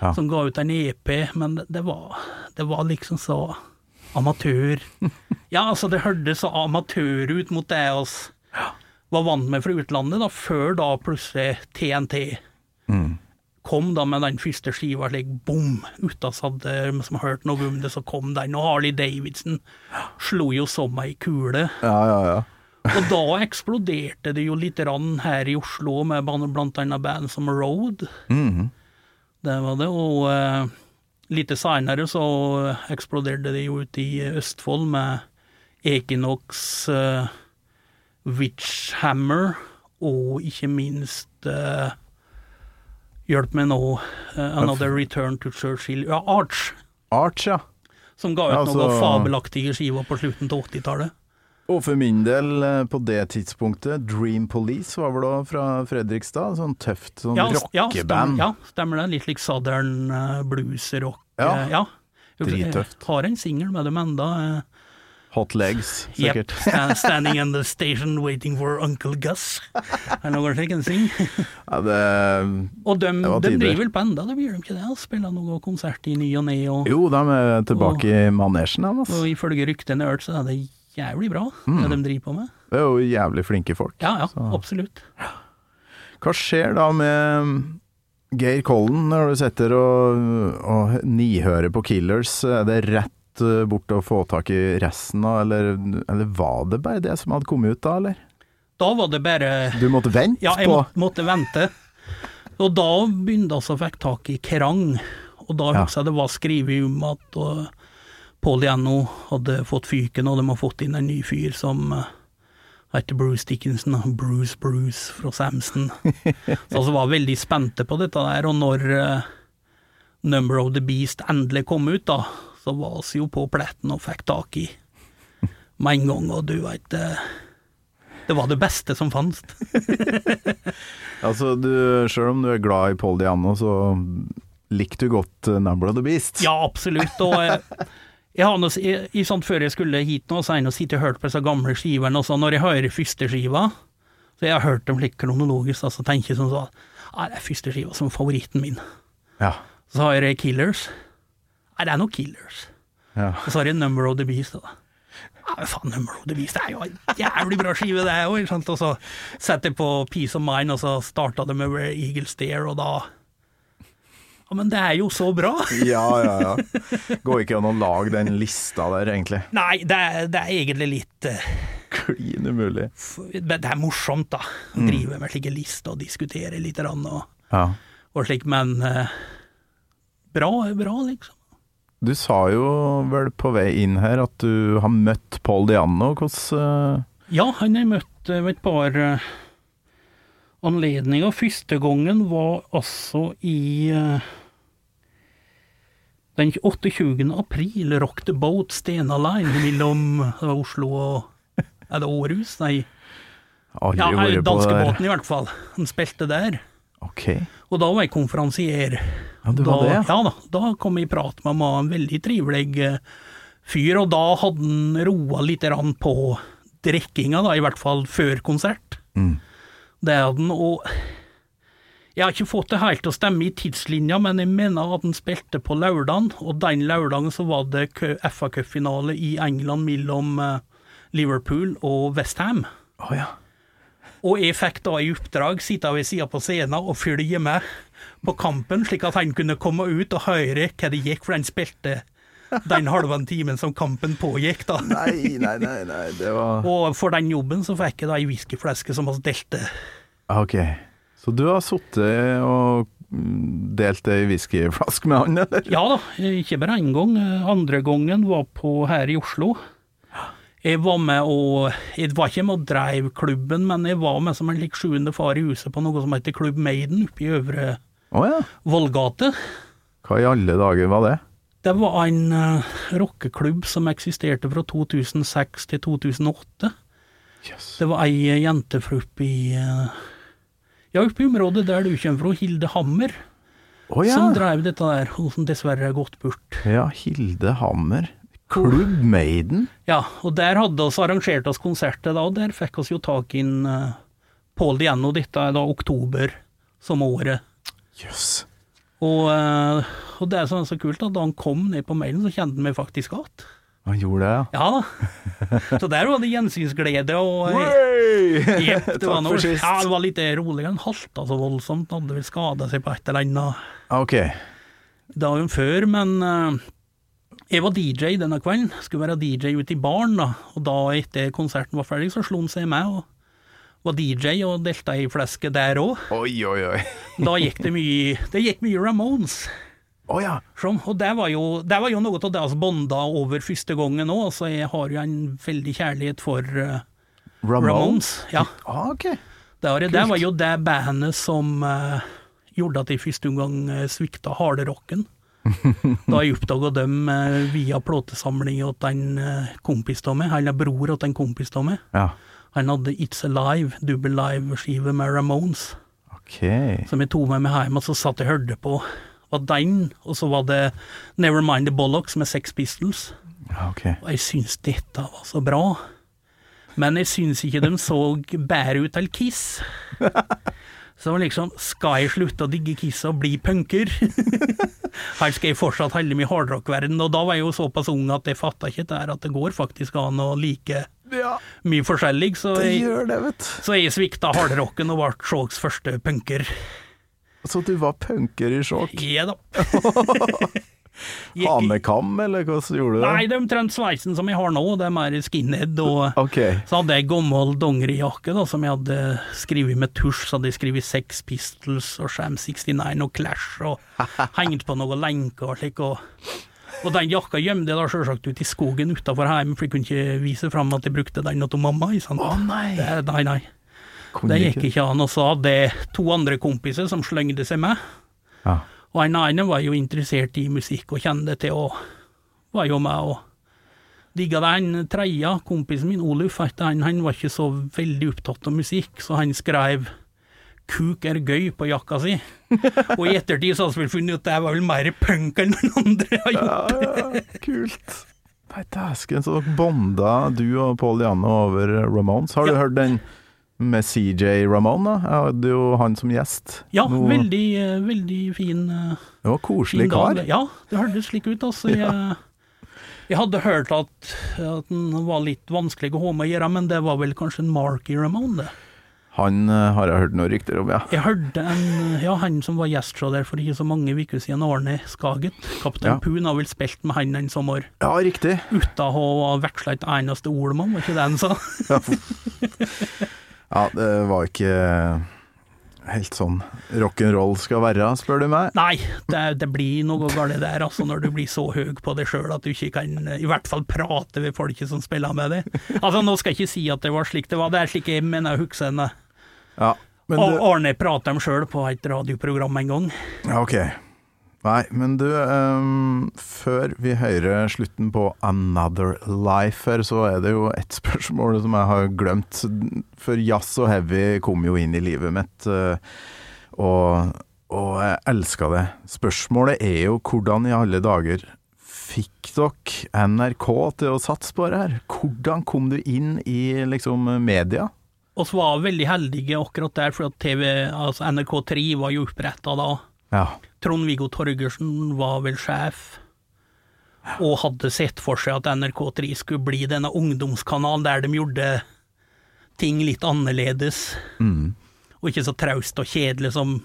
Ja. som ga ut en EP, men det, var Det var liksom så amatør. Ja, altså, det hørtes så amatør ut mot det oss var vant med fra utlandet, da, før da plutselig TNT kom da med den første skiva slik bom, uten at som hørte noe om det, så kom den, og Harley Davidson slo jo som ei kule. Ja, ja, ja. Og da eksploderte det jo litt rann her i Oslo med blant annet band som Road. Mhm. Det var det, og uh, litt seinere så eksploderte det jo ute i Østfold med Ekinox. uh, Witchhammer og ikke minst uh, Hjelp meg nå, uh, Another Return to Churchill Ja, Arch, Arch, ja. som ga ut Ja, noen altså- fabelaktige skiver på slutten av 80-tallet. Og for min del, eh, på det tidspunktet, Dream Police var vel da fra Fredrikstad. Sånn tøft sånn Ja, rockeband. ja, stemmer det. Litt like southern blues-rock. Ja, ja. drittøft. Har en singel med dem enda. Hot Legs, Yep, sikkert. sta- standing in the station waiting for Uncle Gus. Eller noe slikt. Ja, det, Og de, de driver vel på enda, de gjør de ikke det? og Spiller noen konsert i ny og ne, og, jo, de er tilbake i manesjen, de. og ifølge ryktene jeg har hørt, så er det jævlig bra, Mm. det de driver på med. Det er jo jævlig flinke folk. Ja, ja, Så- absolutt. Hva skjer da med Geir Kollen når du sitter og, og nihører på Killers? Er det rett eh, bort og få tak i resten av, eller, eller var det bare det som hadde kommet ut da, eller? Da var det bare Du måtte vente Ja, jeg på måtte vente. Og da begynte jeg å fikk tak i Kerrang, og da Ja. husker jeg det var skrevet om at Pål Janno hadde fått fyken, og de har fått inn en ny fyr som uh, heter Bruce Dickinson. Bruce Bruce fra Samson. Så altså var veldig spente på dette der, og når uh, Number of the Beast endelig kom ut, da, så var vi jo på pletten og fikk tak i med en gang, og du veit uh, Det var det beste som fantes. Altså, du, selv om du er glad i Paul Diano, så likte du godt uh, Number of the Beast? Ja, absolutt. Og eh, jeg har noe, jeg, i sånt før jeg skulle hit nå, så har jeg sittet og hørt på disse gamle skivene, og så når jeg hører første skiva, så jeg har hørt dem litt kronologisk, så altså, tenker jeg sånn sånn Ja, det er første skiva som favoritten min. Ja. Så har jeg Killers. Nei, det er noen Killers. ja. Og så har de Number of the Beast. Da. Ja, men faen, Number of the Beast det er jo en jævlig bra skive, det òg. Og så setter jeg på Peace of Mind, og så starta det med Where Eagles Dare, og da Ja, men det er jo så bra! ja, ja, ja. Går ikke an å lage den lista der, egentlig. Nei, det er, det er egentlig litt uh, Klin umulig. Det er morsomt, da. Å drive med slike lister og diskutere litt og, Ja. og slik, men uh, bra er bra, liksom. Du sa jo vel på vei inn her at du har møtt Paul Diano. Hvordan uh, Ja, han har jeg møtt eh, ved et par eh, anledninger. Første gangen var altså i eh, den 28. april, Rock the Boat Stena Line mellom Oslo og Er det Århus? Nei, aldri ja, danskebåten i hvert fall. Han spilte der. Ok. Og da var jeg konferansier. Ja, du da, var det, ja. Da. Da kom jeg i prat med meg, en veldig trivelig eh, fyr, og da hadde han roa litt på drikkinga, da, i hvert fall før konsert. Mm. Det hadde han, og jeg har ikke fått det helt til å stemme i tidslinja, men jeg mener at han spilte på lørdagen, og den lørdagen så var det FA Cup-finale i England mellom eh, Liverpool og Westham. Oh, ja. Og jeg fikk da i oppdrag sitte ved sida på scenen og følge med på kampen, slik at han kunne komme ut og høre hva det gikk, for han spilte den halve timen som kampen pågikk, da. Nei, nei, nei, nei, det var Og for den jobben så fikk jeg da ei whiskyflaske som vi delte. Ok. Så du har sittet og mm, delt ei whiskyflaske med han, eller? Ja da, ikke bare én gang. Andre gangen var på her i Oslo. Jeg var med og Jeg var ikke med og dreiv klubben, men jeg var med som en lik sjuende far i huset på noe som heter Klubb Maiden oppe i Øvre oh, ja. Vollgate. Hva i alle dager var det? Det var en uh, rockeklubb som eksisterte fra 2006 til 2008. Yes. Det var ei jente fra oppe i eh, Ja, oppe i området der du kommer fra, Hilde Hammer, oh, ja. som drev dette der, hun som dessverre er gått bort. Ja, Hilde Hammer. Klubb Maiden. Ja, og der hadde oss arrangert oss konserter da, og der fikk oss jo tak i uh, Paul Diano, dette er da oktober som året. Jøss. Og, uh, og det er så kult at da han kom ned på mailen, så kjente han meg faktisk igjen. Han gjorde det, ja. Ja da. Så der var det gjensynsglede og eh, Jepp, det var noe, ja, det var litt roligere. Han halta så voldsomt, han hadde vel skada seg på et eller annet Ok. dagen før, men eh, jeg var DJ denne kvelden. Skulle være DJ ute i baren, da. Og da etter konserten var ferdig, så slo han seg med og var DJ og delte ei flaske der òg. Oi, oi, oi. Da gikk det mye Det gikk mye Ramones. Oh, ja. Som, og det var, jo, det var jo noe av det vi bonda over første gangen òg. Altså, jeg har jo en veldig kjærlighet for uh, Ramones? Ramones. Ja. Ah, okay. Det var, det var jo det bandet som uh, gjorde at jeg første gang uh, svikta hardrocken. Da jeg oppdaga dem eh, via plåtesamling til en uh, kompis av meg, eller bror til en kompis av meg. Ja. Han hadde It's Alive, dubbel live-skive med Ramones, okay. som jeg tok med meg hjem, og så satt jeg og hørte på. var den, og så var det Nevermind the Bollocks med Sex Pistols. Ja, ok. Og jeg syns dette var så bra. Men jeg syns ikke de så bedre ut til Kiss. Så det var liksom, skal jeg slutte å digge Kiss og bli punker? Her skal jeg fortsatt holde meg i hardrock-verden, og da var jeg jo såpass ung at jeg fatta ikke det her at det går faktisk an å like Ja, mye forskjellig, så det jeg, det, vet så jeg svikta hardrocken og ble Shawks første punker. Så du var punker i sjokk? Ja da. Hanekam, eller hvordan gjorde du det? Nei, det er omtrent sveisen som jeg har nå, det er skinhead og okay. Så hadde jeg gammel dongerijakke som jeg hadde skrevet med tusj. Så hadde jeg skrevet Sex Pistols og Sham 69 og Clash og hengt på noen lenker og slik. Og, og den jakka gjemte jeg da selvsagt ute i skogen utafor hjemme, for jeg kunne ikke vise fram at jeg brukte den til mamma. Å oh, nei. Det, nei, nei. Det gikk ikke an. Og så hadde jeg to andre kompiser som slengde seg med. Ja. Og en annen var jo interessert i musikk og kjente til og var jo med og digga det. En tredje, kompisen min Oluf, han, han var ikke så veldig opptatt av musikk, så han skrev 'Kuk er gøy' på jakka si. Og i ettertid så har vi funnet ut at det var vel mer punk enn noen andre har gjort. Ja, ja, kult. Nei, dæsken, så dere bonda, du og Paul Janne, over Ramones. Har du Ja. hørt den med CJ Ramone? Jeg hadde jo han som gjest. Ja, Noe... veldig, eh, veldig fin eh, Det var koselig kar. Ja, det hørtes slik ut. Altså. Jeg, jeg hadde hørt at, at den var litt vanskelig å ha med å gjøre, men det var vel kanskje en Marky Ramone, det. Han eh, har jeg hørt noen rykter om, ja. Jeg hørte en, ja, han som var gjest der for ikke så mange uker siden, Arne Skaget. Kaptein Ja. Poon har vel spilt med han en sommer, Ja, riktig. uten å ha veksla et eneste ord med ham, var ikke det han sa? Ja, det var ikke helt sånn rock'n'roll skal være, spør du meg. Nei, det, det blir noe galt der, altså, når du blir så høy på deg sjøl at du ikke kan i hvert fall prate ved folket som spiller med deg. Altså, nå skal jeg ikke si at det var slik det var, det er slik jeg mener jeg husker henne. Ja, men du, Arne prater om sjøl på et radioprogram en gang. ja, ok. Nei, men du, um, før vi hører slutten på Another Life her, så er det jo et spørsmål som jeg har glemt. For jazz og heavy kom jo inn i livet mitt. eh, Og, og jeg elska det. Spørsmålet er jo hvordan i alle dager fikk dere NRK til å satse på det her? Hvordan kom du inn i liksom media? Vi var veldig heldige akkurat der, for TV, altså NRK3 var jo oppretta da. Ja. Trond-Viggo Torgersen var vel sjef, og hadde sett for seg at NRK3 skulle bli denne ungdomskanalen der de gjorde ting litt annerledes, og ikke så traust og kjedelig som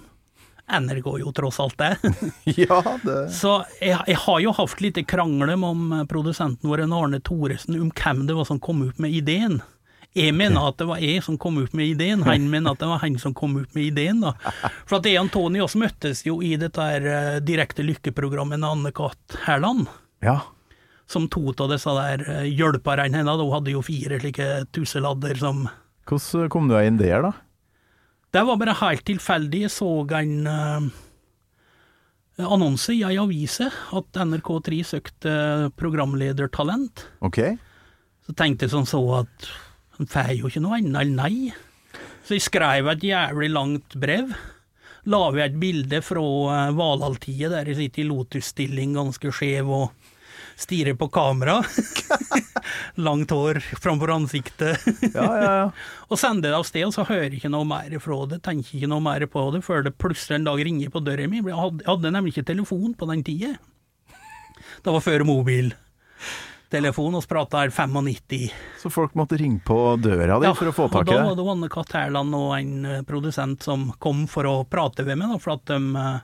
NRK jo tross alt er. ja, det Så jeg, jeg har jo hatt litt krangler med produsenten vår, Arne Thoresen, om hvem det var som kom ut med ideen. Jeg mener at det var jeg som kom ut med ideen, han mener at det var han som kom ut med ideen. da. For at jeg og Tony også møttes jo i dette her eh, direkte lykkeprogrammet med Anne-Kat. Hærland, Ja. som to av disse der eh, hjelperne hennes. Hun hadde jo fire slike tusseladder som Hvordan kom du inn der, da? Det var bare helt tilfeldig. Jeg så en uh, annonse i ei avise at NRK3 søkte programledertalent. Ok. Så tenkte jeg sånn så at han får jo ikke noe annet enn nei. Så jeg skrev et jævlig langt brev. La ved et bilde fra uh, Valhalltidet der jeg sitter i lotusstilling ganske skjev og stirrer på kamera. Langt hår framfor ansiktet. Ja, ja, ja. og sender det av sted, og så hører jeg ikke noe mer fra det. Tenker ikke noe mer på det før det plutselig en dag ringer på døra mi. Jeg hadde, nemlig ikke telefon på den tida. Det var før mobiltelefon, og så prata her 95. Så folk måtte ringe på døra di for å få tak i og da var det Anne Katt Herland og en eh, produsent som kom for å prate ved meg, da, for at de eh,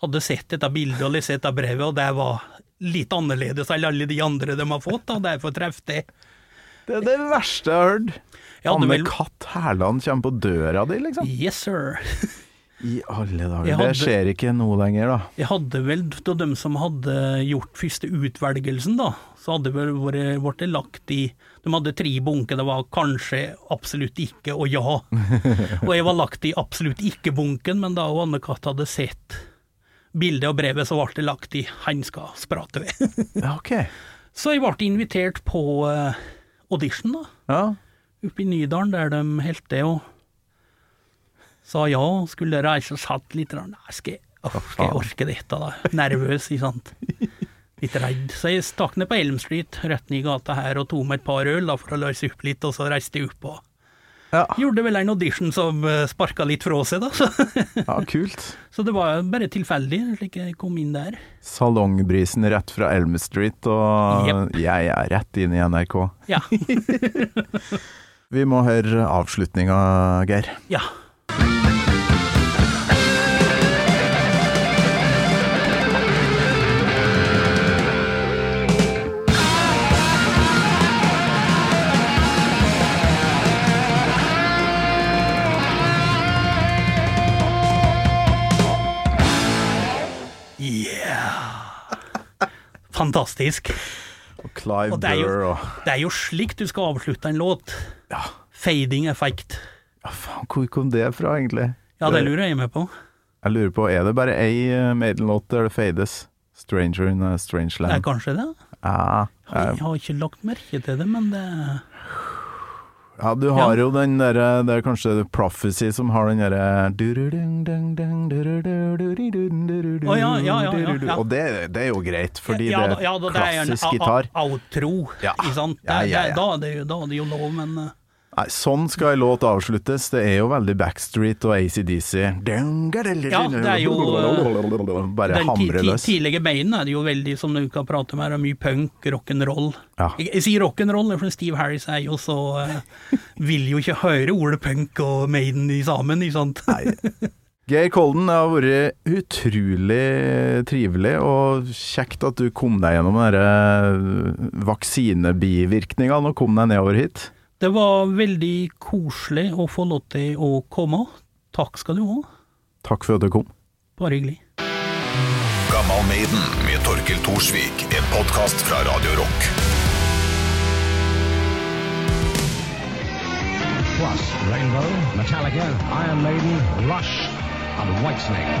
hadde sett dette bildet og lest dette brevet, og det var litt annerledes enn alle de andre de har fått, og derfor traff det. Det er det verste jeg har hørt. Ja, Anne vel- Katt Hærland kommer på døra di, liksom. Yes, sir. I alle dager. Hadde, Det skjer ikke noe lenger, da. Jeg hadde vel, da dem som hadde gjort første utvelgelsen, da, så hadde vel vært, vært lagt i De hadde tre bunker, det var kanskje, absolutt ikke og ja. Og jeg var lagt i absolutt ikke-bunken, men da Anne-Kat. hadde sett bildet og brevet, så ble det lagt i han skal sprate ved. okay. Så jeg ble invitert på eh, audition, da, Ja. oppe i Nydalen, der de holdt det, og sa ja, skulle reise og satt litt Nei, skal jeg, skal jeg orke dette, da? Nervøs, ikke sant? Litt redd. Så jeg stakk ned på Elm Street, rett ned i gata her, og tok meg et par øl da, for å løse opp litt, og så reiste jeg opp og Ja. gjorde vel en audition som uh, sparka litt fra seg, da. Så, ja, kult. så det var bare tilfeldig, slik jeg kom inn der. Salongbrisen rett fra Elm Street, og yep. jeg er rett inn i NRK. Ja. Vi må høre avslutninga, Geir. ja. Fantastisk. Og Clive Og det er jo- Burr Det er jo slik du skal avslutte en låt. Ja, Fading effect. Ja faen, hvor kom det fra, egentlig? Ja, det lurer jeg meg på. Jeg lurer på, er det bare ei eh, Maiden-låt der det fades? 'Stranger in a Strange Det er kanskje det. Ja, Jeg jeg har ikke lagt merke til det, men det ja, du har Ja. jo den derre Det er kanskje Prophecy som har den derre oh, ja, ja, ja. Og det, det er jo greit, fordi ja, er da- gitar. ja, da, det er en klassisk. Outro, Ja. ikke sant. Det- det-. Da, er det da er det jo lov, men eh, Nei, sånn skal en låt avsluttes. Det er jo veldig Backstreet og ACDC. Ja, det er jo, Bare den hamre løs. tidlige beinen er det jo veldig, som du kan prate om her, mye punk, rock'n'roll. Ja. Jeg, jeg sier rock'n'roll, for Steve Harris er jo så uh, Vil jo ikke høre ordet punk og Maiden i sammen, ikke sant. Nei. Geir Kolden, det har vært utrolig trivelig og kjekt at du kom deg gjennom denne vaksinebivirkningene og kom deg nedover hit. Det var veldig koselig å få lov til å komme. Takk skal du ha. Takk for at du kom. Bare hyggelig. Gammal Maiden med Torkel Thorsvik. En podkast fra Radio Rock. Plus Rainbow, Metallica, Iron Maiden, Rush, and Whitesnake.